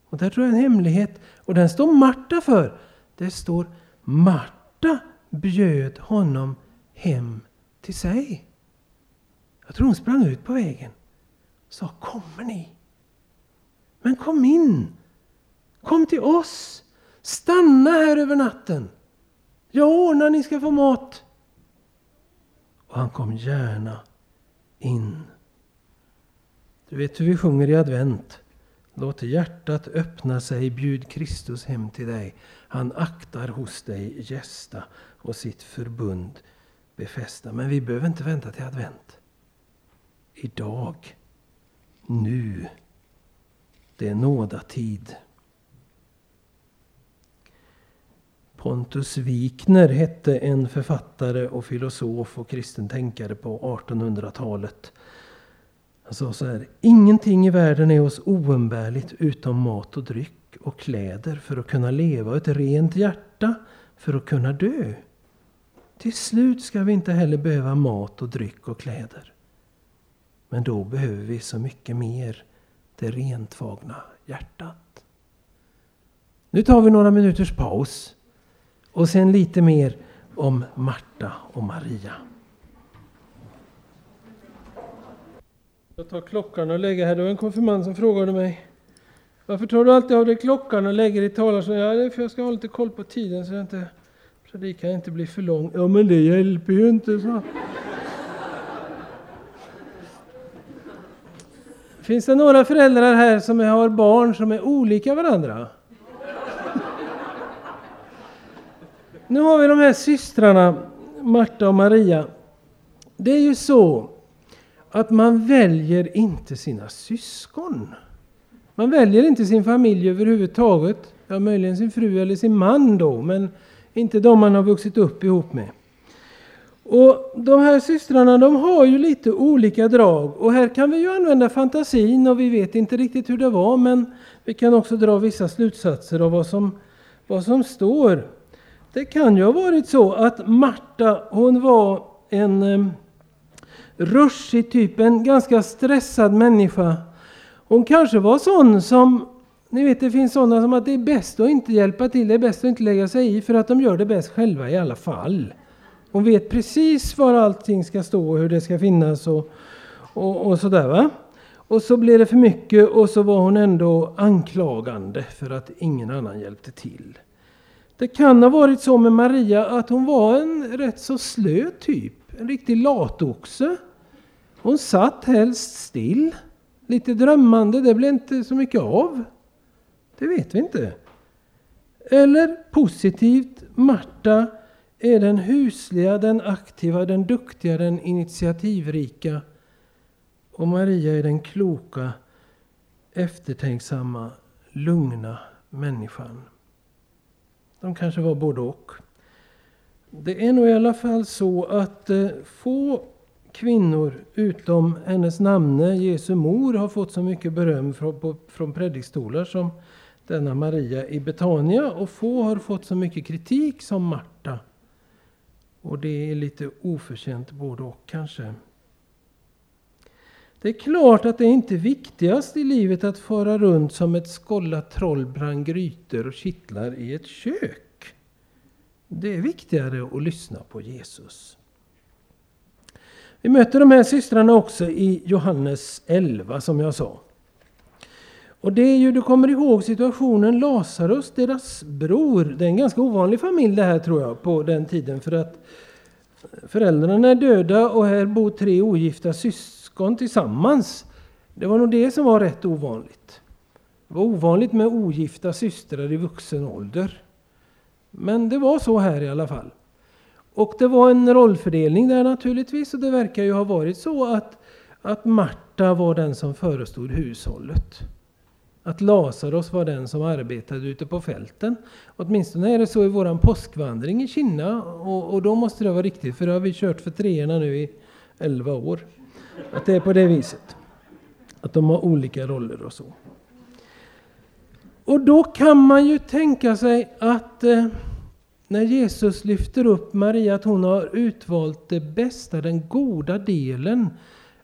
Och där tror jag en hemlighet. Och den står Marta för. Det står Marta bjöd honom hem till sig. Jag tror hon sprang ut på vägen och sa kommer ni? Men kom in! Kom till oss! Stanna här över natten! Jag ordnar, ni ska få mat. Och han kom gärna in. Du vet hur vi sjunger i advent. Låt hjärtat öppna sig, bjud Kristus hem till dig. Han aktar hos dig gästa och sitt förbund befästa. Men vi behöver inte vänta till advent. Idag, nu, det är nådatid. Pontus Wikner hette en författare och filosof och kristen tänkare på 1800-talet. Han sa så här. Ingenting i världen är oss oumbärligt utom mat och dryck och kläder för att kunna leva och ett rent hjärta för att kunna dö. Till slut ska vi inte heller behöva mat och dryck och kläder. Men då behöver vi så mycket mer det rentvagna hjärtat. Nu tar vi några minuters paus. Och sen lite mer om Marta och Maria. Jag tar klockan och lägger här. Det var en konfirmand som frågade mig. Varför tar du alltid av dig klockan och lägger i talarstolen? Ja, det är för jag ska ha lite koll på tiden så att inte predikan inte blir för lång. Ja, men det hjälper ju inte, så. Finns det några föräldrar här som har barn som är olika varandra? Nu har vi de här systrarna, Marta och Maria. Det är ju så att man väljer inte sina syskon. Man väljer inte sin familj överhuvudtaget. Ja, möjligen sin fru eller sin man då, men inte de man har vuxit upp ihop med. Och De här systrarna de har ju lite olika drag och här kan vi ju använda fantasin och vi vet inte riktigt hur det var men vi kan också dra vissa slutsatser av vad som, vad som står. Det kan ju ha varit så att Marta, hon var en eh, ruschig typ, en ganska stressad människa. Hon kanske var sån som, ni vet det finns sådana som att det är bäst att inte hjälpa till, det är bäst att inte lägga sig i för att de gör det bäst själva i alla fall. Hon vet precis var allting ska stå och hur det ska finnas och, och, och sådär va. Och så blev det för mycket och så var hon ändå anklagande för att ingen annan hjälpte till. Det kan ha varit så med Maria att hon var en rätt så slö typ. En riktig latoxe. Hon satt helst still. Lite drömmande, det blev inte så mycket av. Det vet vi inte. Eller positivt, Marta är den husliga, den aktiva, den duktiga, den initiativrika. Och Maria är den kloka, eftertänksamma, lugna människan. De kanske var både och. Det är nog i alla fall så att eh, få kvinnor utom hennes namne, Jesu mor, har fått så mycket beröm från, från predikstolar som denna Maria i Betania och få har fått så mycket kritik som Marta. Och det är lite oförtjänt både och kanske. Det är klart att det inte är viktigast i livet att fara runt som ett skållat troll bland grytor och kittlar i ett kök. Det är viktigare att lyssna på Jesus. Vi möter de här systrarna också i Johannes 11 som jag sa. Och det är ju, du kommer ihåg situationen Lazarus, deras bror. Det är en ganska ovanlig familj det här tror jag på den tiden för att föräldrarna är döda och här bor tre ogifta syskon tillsammans. Det var nog det som var rätt ovanligt. Det var ovanligt med ogifta systrar i vuxen ålder. Men det var så här i alla fall. Och det var en rollfördelning där naturligtvis och det verkar ju ha varit så att, att Marta var den som förestod hushållet. Att Lazarus var den som arbetade ute på fälten. Åtminstone är det så i vår påskvandring i Kina och, och då måste det vara riktigt för det har vi kört för treorna nu i 11 år. Att det är på det viset. Att de har olika roller och så. Och då kan man ju tänka sig att eh, när Jesus lyfter upp Maria, att hon har utvalt det bästa, den goda delen.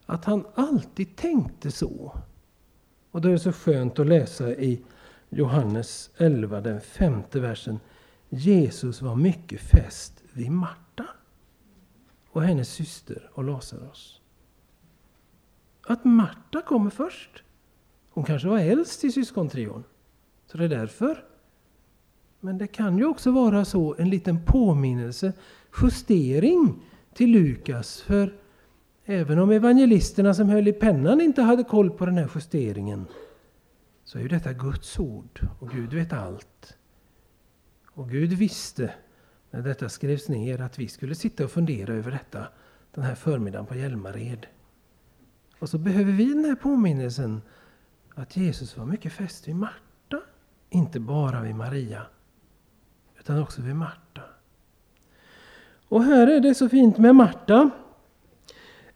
Att han alltid tänkte så. Och det är så skönt att läsa i Johannes 11, den femte versen. Jesus var mycket fäst vid Marta och hennes syster och Lazarus. att Marta kommer först. Hon kanske var äldst i syskontrion. Så det är därför. Men det kan ju också vara så en liten påminnelse, justering till Lukas. För även om evangelisterna som höll i pennan inte hade koll på den här justeringen så är ju detta Guds ord och Gud vet allt. Och Gud visste när detta skrevs ner att vi skulle sitta och fundera över detta den här förmiddagen på Hjälmared. Och så behöver vi den här påminnelsen att Jesus var mycket fäst vid Marta, inte bara vid Maria, utan också vid Marta. Och här är det så fint med Marta.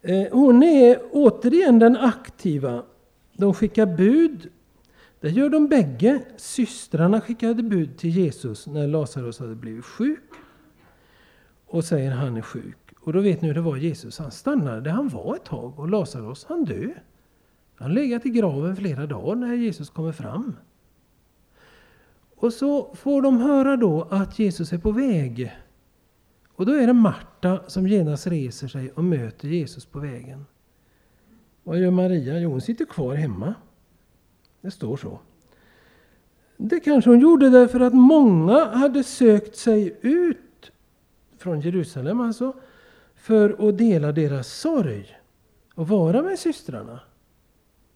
Eh, hon är återigen den aktiva. De skickar bud. Det gör de bägge. Systrarna skickade bud till Jesus när Lazarus hade blivit sjuk. Och säger han är sjuk. Och då vet ni hur det var Jesus. Han stannade där han var ett tag och Lazarus han dö. Han legat i graven flera dagar när Jesus kommer fram. Och så får de höra då att Jesus är på väg. Och då är det Marta som genast reser sig och möter Jesus på vägen. Vad gör Maria? Jo, hon sitter kvar hemma. Det står så. Det kanske hon gjorde därför att många hade sökt sig ut från Jerusalem alltså för att dela deras sorg och vara med systrarna.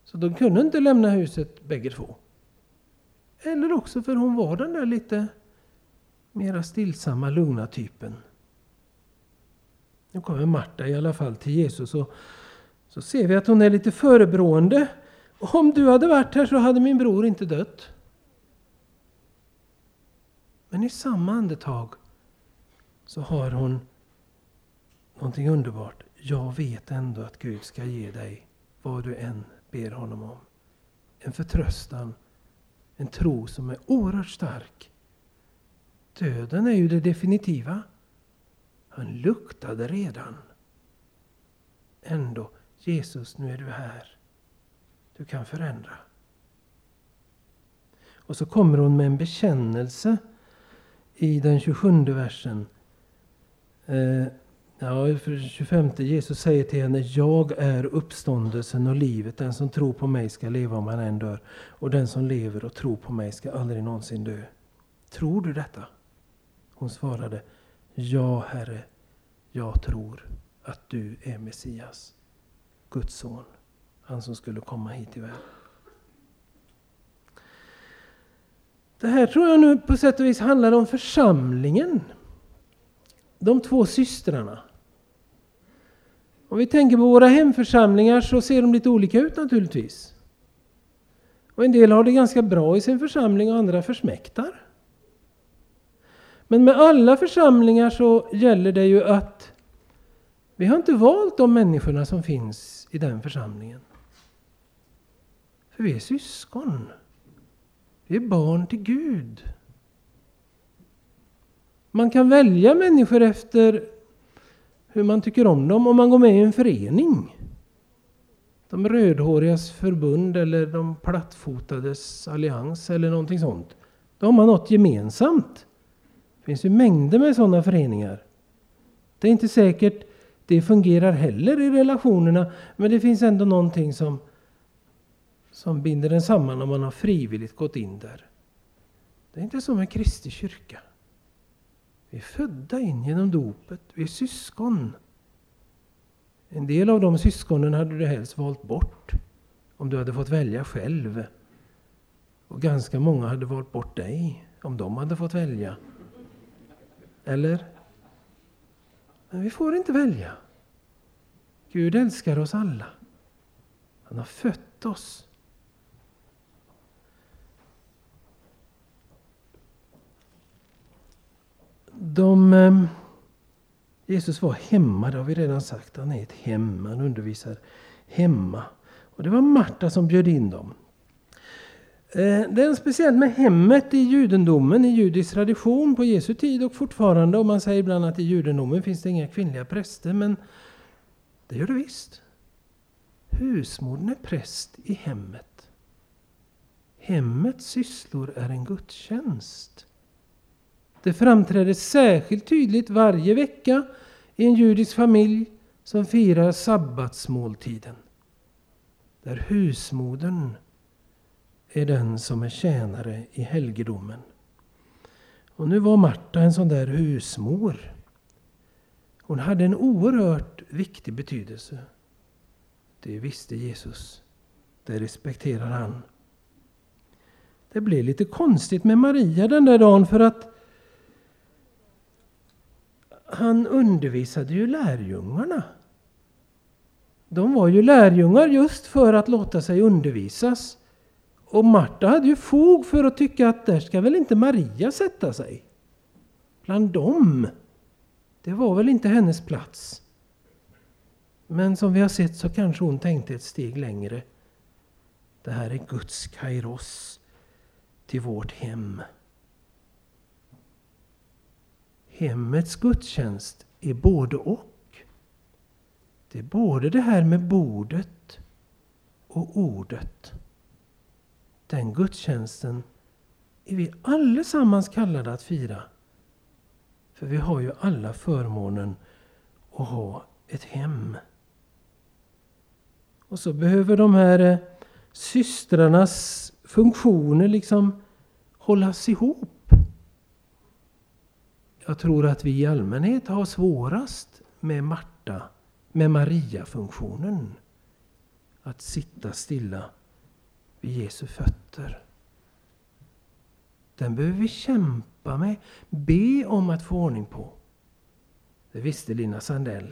Så de kunde inte lämna huset bägge två. Eller också för hon var den där lite mera stillsamma, lugna typen. Nu kommer Marta i alla fall till Jesus och så ser vi att hon är lite förebrående. Om du hade varit här så hade min bror inte dött. Men i samma andetag så har hon någonting underbart. Jag vet ändå att Gud ska ge dig vad du än ber honom om. En förtröstan, en tro som är oerhört stark. Döden är ju det definitiva. Han luktade redan. Ändå, Jesus, nu är du här. Du kan förändra. Och så kommer hon med en bekännelse i den 27 versen. Eh, Ja, för 25 Jesus säger till henne, jag är uppståndelsen och livet. Den som tror på mig ska leva om han än dör. Och den som lever och tror på mig ska aldrig någonsin dö. Tror du detta? Hon svarade, ja Herre, jag tror att du är Messias, Guds son, han som skulle komma hit till världen. Det här tror jag nu på sätt och vis handlar om församlingen. De två systrarna. Om vi tänker på våra hemförsamlingar så ser de lite olika ut naturligtvis. Och en del har det ganska bra i sin församling och andra försmäktar. Men med alla församlingar så gäller det ju att vi har inte valt de människorna som finns i den församlingen. För vi är syskon. Vi är barn till Gud. Man kan välja människor efter hur man tycker om dem om man går med i en förening. De rödhårigas förbund eller de plattfotades allians eller någonting sånt. Då har man något gemensamt. Det finns ju mängder med sådana föreningar. Det är inte säkert det fungerar heller i relationerna, men det finns ändå någonting som, som binder en samman om man har frivilligt gått in där. Det är inte som en Kristi kyrka. Vi är födda in genom dopet. Vi är syskon. En del av de syskonen hade du helst valt bort om du hade fått välja själv. Och ganska många hade valt bort dig om de hade fått välja. Eller? Men vi får inte välja. Gud älskar oss alla. Han har fött oss. De, eh, Jesus var hemma, det har vi redan sagt. Han är ett hem, han undervisar hemma. Och det var Marta som bjöd in dem. Eh, det är speciellt med hemmet i judendomen, i judisk tradition på Jesu tid och fortfarande. Och man säger ibland att i judendomen finns det inga kvinnliga präster, men det gör det visst. Husmodern är präst i hemmet. Hemmets sysslor är en gudstjänst. Det framträder särskilt tydligt varje vecka i en judisk familj som firar sabbatsmåltiden. där husmodern är den som är tjänare i helgedomen. Och nu var Marta en sån där husmor. Hon hade en oerhört viktig betydelse. Det visste Jesus. Det respekterar han. Det blev lite konstigt med Maria den där dagen för att han undervisade ju lärjungarna. De var ju lärjungar just för att låta sig undervisas. Och Marta hade ju fog för att tycka att där ska väl inte Maria sätta sig. Bland dem. Det var väl inte hennes plats. Men som vi har sett så kanske hon tänkte ett steg längre. Det här är Guds kairos till vårt hem. Hemmets gudstjänst är både och. Det är både det här med bordet och ordet. Den gudstjänsten är vi allesammans kallade att fira. För vi har ju alla förmånen att ha ett hem. Och så behöver de här eh, systrarnas funktioner liksom hållas ihop. Jag tror att vi i allmänhet har svårast med Marta, med Maria-funktionen. Att sitta stilla vid Jesu fötter. Den behöver vi kämpa med, be om att få ordning på. Det visste Lina Sandell.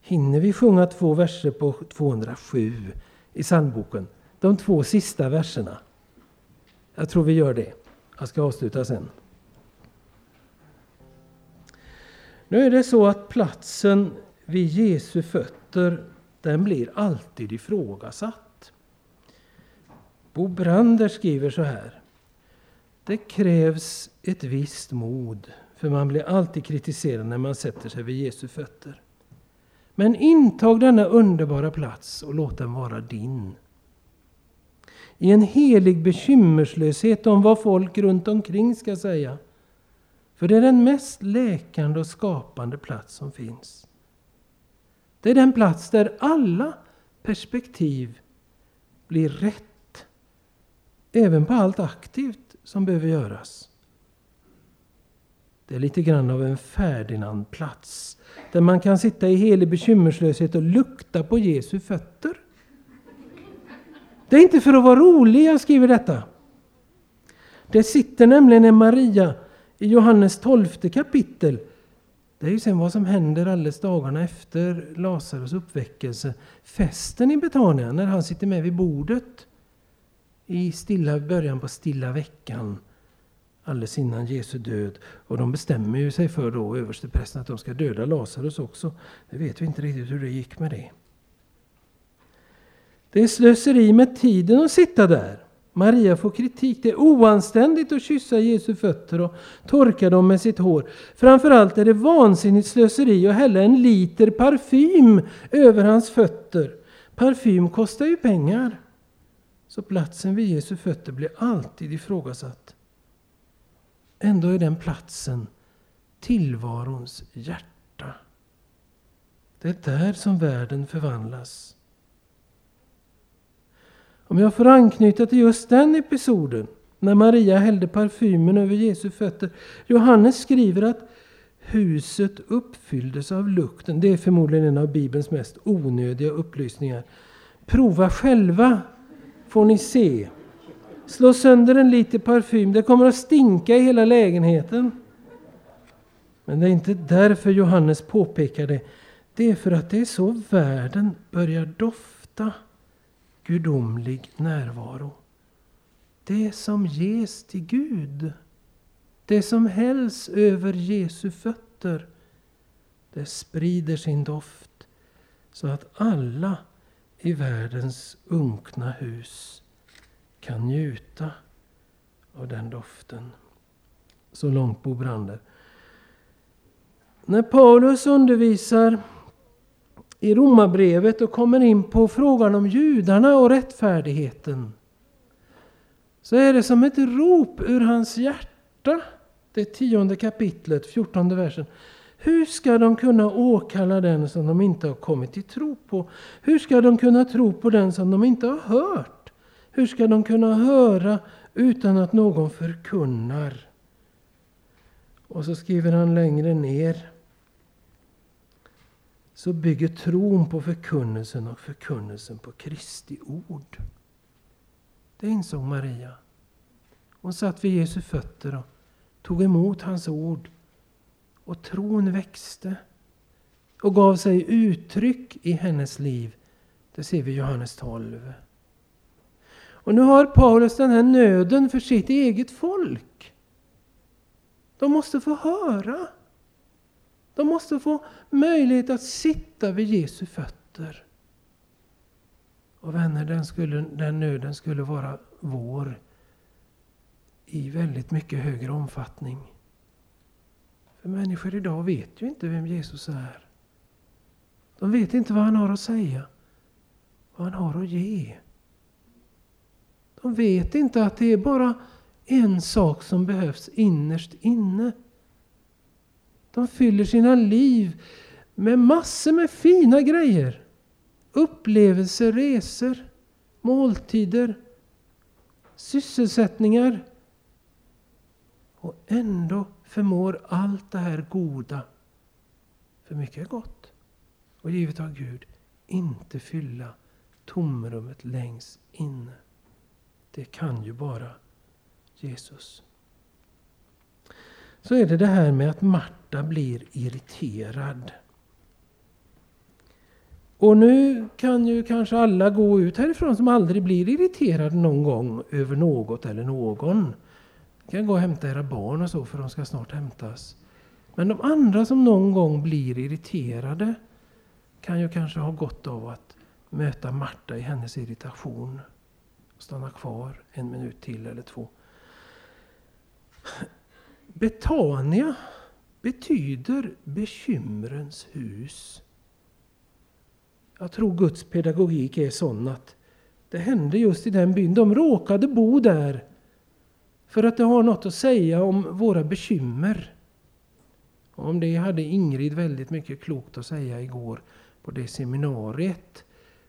Hinner vi sjunga två verser på 207 i psalmboken? De två sista verserna. Jag tror vi gör det. Jag ska avsluta sen. Nu är det så att platsen vid Jesu fötter, den blir alltid ifrågasatt. Bo Brander skriver så här. Det krävs ett visst mod, för man blir alltid kritiserad när man sätter sig vid Jesu fötter. Men intag denna underbara plats och låt den vara din. I en helig bekymmerslöshet om vad folk runt omkring ska säga. För det är den mest läkande och skapande plats som finns. Det är den plats där alla perspektiv blir rätt. Även på allt aktivt som behöver göras. Det är lite grann av en Ferdinandplats. Där man kan sitta i helig bekymmerslöshet och lukta på Jesu fötter. Det är inte för att vara rolig jag skriver detta. Det sitter nämligen en Maria i Johannes 12 kapitel. Det är ju sen vad som händer alldeles dagarna efter Lazarus uppväckelse. Festen i Betania, när han sitter med vid bordet i stilla början på stilla veckan alldeles innan Jesu död. Och de bestämmer ju sig för då, översteprästen, att de ska döda Lazarus också. Det vet vi inte riktigt hur det gick med det. Det är slöseri med tiden att sitta där. Maria får kritik. Det är oanständigt att kyssa Jesu fötter och torka dem med sitt hår. Framförallt är det vansinnigt slöseri att hälla en liter parfym över hans fötter. Parfym kostar ju pengar. Så platsen vid Jesu fötter blir alltid ifrågasatt. Ändå är den platsen tillvarons hjärta. Det är där som världen förvandlas. Om jag får anknyta till just den episoden, när Maria hällde parfymen över Jesu fötter. Johannes skriver att huset uppfylldes av lukten. Det är förmodligen en av Bibelns mest onödiga upplysningar. Prova själva, får ni se. Slå sönder en liter parfym, det kommer att stinka i hela lägenheten. Men det är inte därför Johannes påpekar det. Det är för att det är så världen börjar dofta gudomlig närvaro. Det som ges till Gud, det som hälls över Jesu fötter, det sprider sin doft så att alla i världens unkna hus kan njuta av den doften. Så långt Bo Brander. När Paulus undervisar i Romarbrevet och kommer in på frågan om judarna och rättfärdigheten så är det som ett rop ur hans hjärta. Det tionde kapitlet, fjortonde versen. Hur ska de kunna åkalla den som de inte har kommit till tro på? Hur ska de kunna tro på den som de inte har hört? Hur ska de kunna höra utan att någon förkunnar? Och så skriver han längre ner. Så bygger tron på förkunnelsen och förkunnelsen på Kristi ord. Det insåg Maria. Hon satt vid Jesu fötter och tog emot hans ord. Och tron växte och gav sig uttryck i hennes liv. Det ser vi i Johannes 12. Och nu har Paulus den här nöden för sitt eget folk. De måste få höra. De måste få möjlighet att sitta vid Jesu fötter. Och vänner, den, skulle, den nöden skulle vara vår i väldigt mycket högre omfattning. För människor idag vet ju inte vem Jesus är. De vet inte vad han har att säga, vad han har att ge. De vet inte att det är bara en sak som behövs innerst inne. De fyller sina liv med massor med fina grejer. Upplevelser, resor, måltider, sysselsättningar. Och ändå förmår allt det här goda, för mycket är gott och givet av Gud, inte fylla tomrummet längst inne. Det kan ju bara Jesus. Så är det det här med att Marta blir irriterad. Och nu kan ju kanske alla gå ut härifrån som aldrig blir irriterade någon gång över något eller någon. Ni kan gå och hämta era barn och så för de ska snart hämtas. Men de andra som någon gång blir irriterade kan ju kanske ha gott av att möta Marta i hennes irritation. Stanna kvar en minut till eller två. Betania betyder bekymrens hus. Jag tror Guds pedagogik är sån att det hände just i den byn. De råkade bo där för att det har något att säga om våra bekymmer. Och om det hade Ingrid väldigt mycket klokt att säga igår på det seminariet.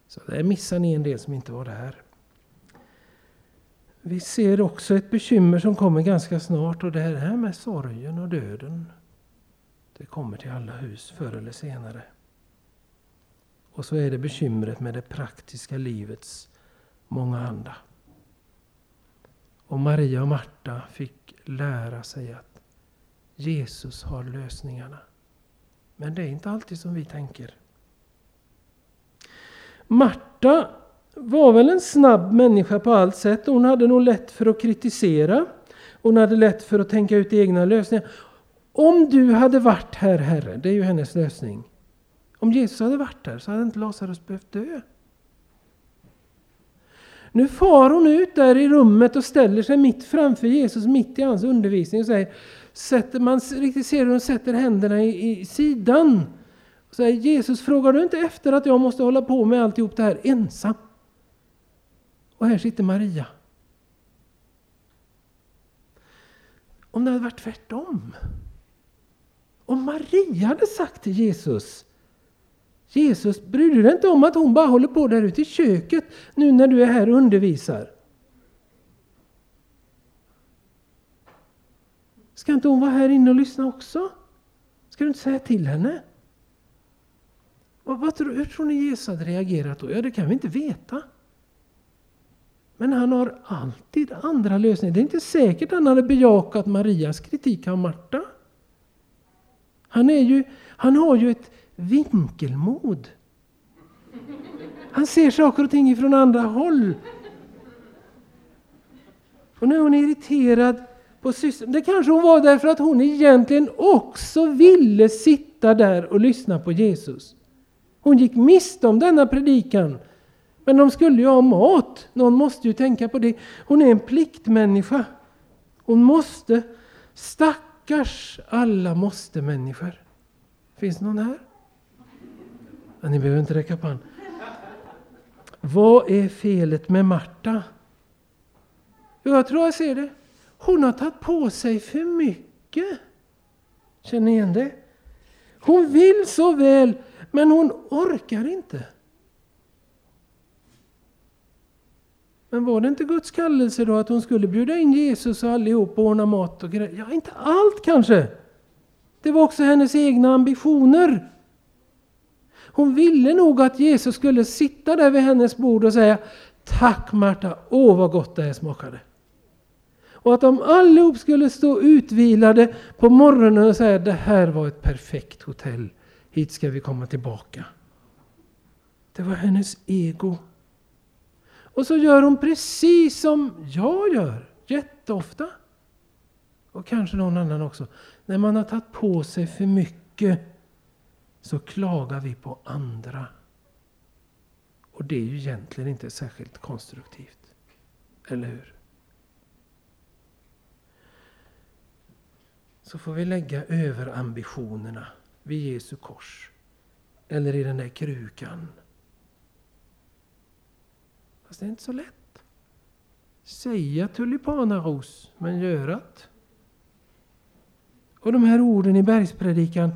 Så där missar ni en del som inte var där. Vi ser också ett bekymmer som kommer ganska snart och det är det här med sorgen och döden. Det kommer till alla hus förr eller senare. Och så är det bekymret med det praktiska livets mångahanda. Och Maria och Marta fick lära sig att Jesus har lösningarna. Men det är inte alltid som vi tänker. Marta var väl en snabb människa på allt sätt. Hon hade nog lätt för att kritisera. Hon hade lätt för att tänka ut egna lösningar. Om du hade varit här, Herre, det är ju hennes lösning. Om Jesus hade varit här, så hade inte Lazarus behövt dö. Nu far hon ut där i rummet och ställer sig mitt framför Jesus, mitt i hans undervisning och säger, sätter, man riktigt ser hur hon sätter händerna i, i sidan. Och säger, Jesus, frågar du inte efter att jag måste hålla på med alltihop det här ensam? Och här sitter Maria. Om det hade varit tvärtom. Om Maria hade sagt till Jesus Jesus, bryr du dig inte om att hon bara håller på där ute i köket nu när du är här och undervisar? Ska inte hon vara här inne och lyssna också? Ska du inte säga till henne? Vad, vad tror, hur tror ni Jesus hade reagerat då? Ja, det kan vi inte veta. Men han har alltid andra lösningar. Det är inte säkert han hade bejakat Marias kritik av Marta. Han, är ju, han har ju ett vinkelmod. Han ser saker och ting från andra håll. Och nu är hon irriterad på systern. Det kanske hon var därför att hon egentligen också ville sitta där och lyssna på Jesus. Hon gick miste om denna predikan. Men de skulle ju ha mat. Någon måste ju tänka på det. Hon är en pliktmänniska. Hon måste. Stackars alla måste-människor. Finns någon här? Ni behöver inte räcka på hand. Vad är felet med Marta? Jo, jag tror jag ser det. Hon har tagit på sig för mycket. Känner ni igen det? Hon vill så väl, men hon orkar inte. Men var det inte Guds kallelse då att hon skulle bjuda in Jesus och allihop och ordna mat och grejer? Ja, inte allt kanske. Det var också hennes egna ambitioner. Hon ville nog att Jesus skulle sitta där vid hennes bord och säga Tack Marta, åh vad gott det här smakade. Och att de allihop skulle stå utvilade på morgonen och säga det här var ett perfekt hotell. Hit ska vi komma tillbaka. Det var hennes ego. Och så gör hon precis som jag gör jätteofta. Och kanske någon annan också. När man har tagit på sig för mycket så klagar vi på andra. Och det är ju egentligen inte särskilt konstruktivt. Eller hur? Så får vi lägga över ambitionerna vid Jesu kors. Eller i den där krukan. Fast det är inte så lätt. Säga tulipanaros, men görat. Och de här orden i bergspredikan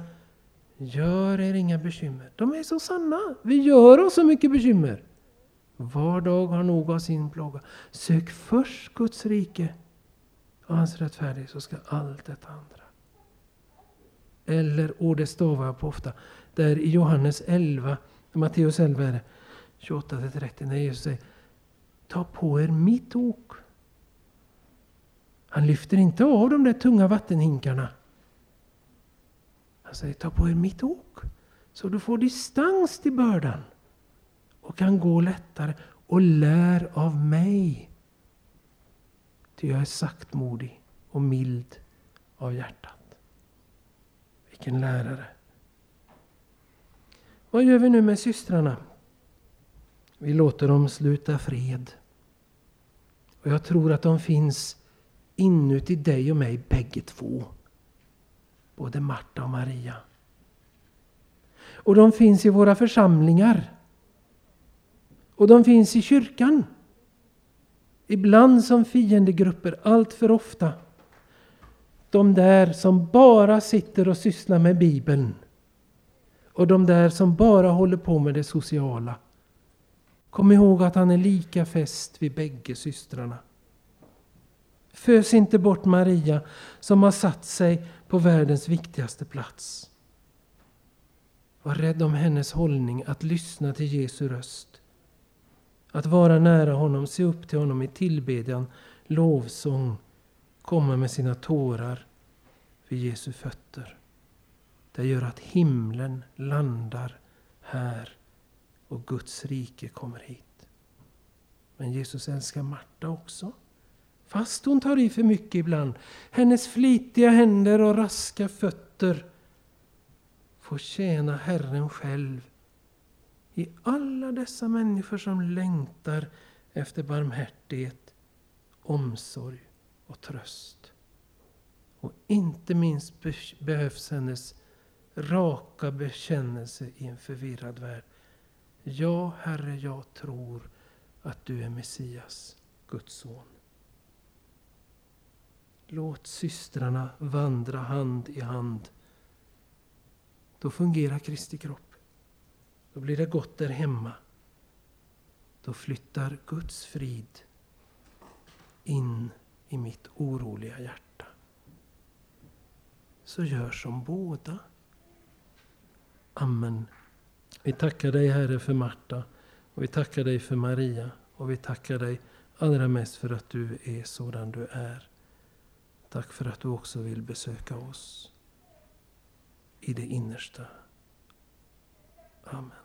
Gör er inga bekymmer. De är så sanna. Vi gör oss så mycket bekymmer. Var dag har nog av sin plåga. Sök först Guds rike och hans rättfärdighet så ska allt detta andra. Eller, och det stavar jag på ofta, där i Johannes 11, Matteus 11 är det, 28-30, när Jesus säger Ta på er mitt ok. Han lyfter inte av de där tunga vattenhinkarna. Han säger, ta på er mitt ok. Så du får distans till bördan. Och kan gå lättare. Och lär av mig. Ty jag är saktmodig och mild av hjärtat. Vilken lärare. Vad gör vi nu med systrarna? Vi låter dem sluta fred. Och jag tror att de finns inuti dig och mig bägge två både Marta och Maria. Och de finns i våra församlingar. Och de finns i kyrkan. Ibland som fiendegrupper, allt för ofta. De där som bara sitter och sysslar med Bibeln. Och de där som bara håller på med det sociala. Kom ihåg att han är lika fäst vid bägge systrarna. Fös inte bort Maria som har satt sig på världens viktigaste plats. Var rädd om hennes hållning att lyssna till Jesu röst. Att vara nära honom, se upp till honom i tillbedjan, lovsång, komma med sina tårar vid Jesu fötter. Det gör att himlen landar här och Guds rike kommer hit. Men Jesus älskar Marta också. Fast hon tar i för mycket ibland. Hennes flitiga händer och raska fötter får tjäna Herren själv i alla dessa människor som längtar efter barmhärtighet, omsorg och tröst. Och inte minst behövs hennes raka bekännelse i en förvirrad värld. Ja, Herre, jag tror att du är Messias, Guds son. Låt systrarna vandra hand i hand. Då fungerar Kristi kropp. Då blir det gott där hemma. Då flyttar Guds frid in i mitt oroliga hjärta. Så gör som båda. Amen. Vi tackar dig Herre för Marta och vi tackar dig för Maria och vi tackar dig allra mest för att du är sådan du är. Tack för att du också vill besöka oss i det innersta. Amen.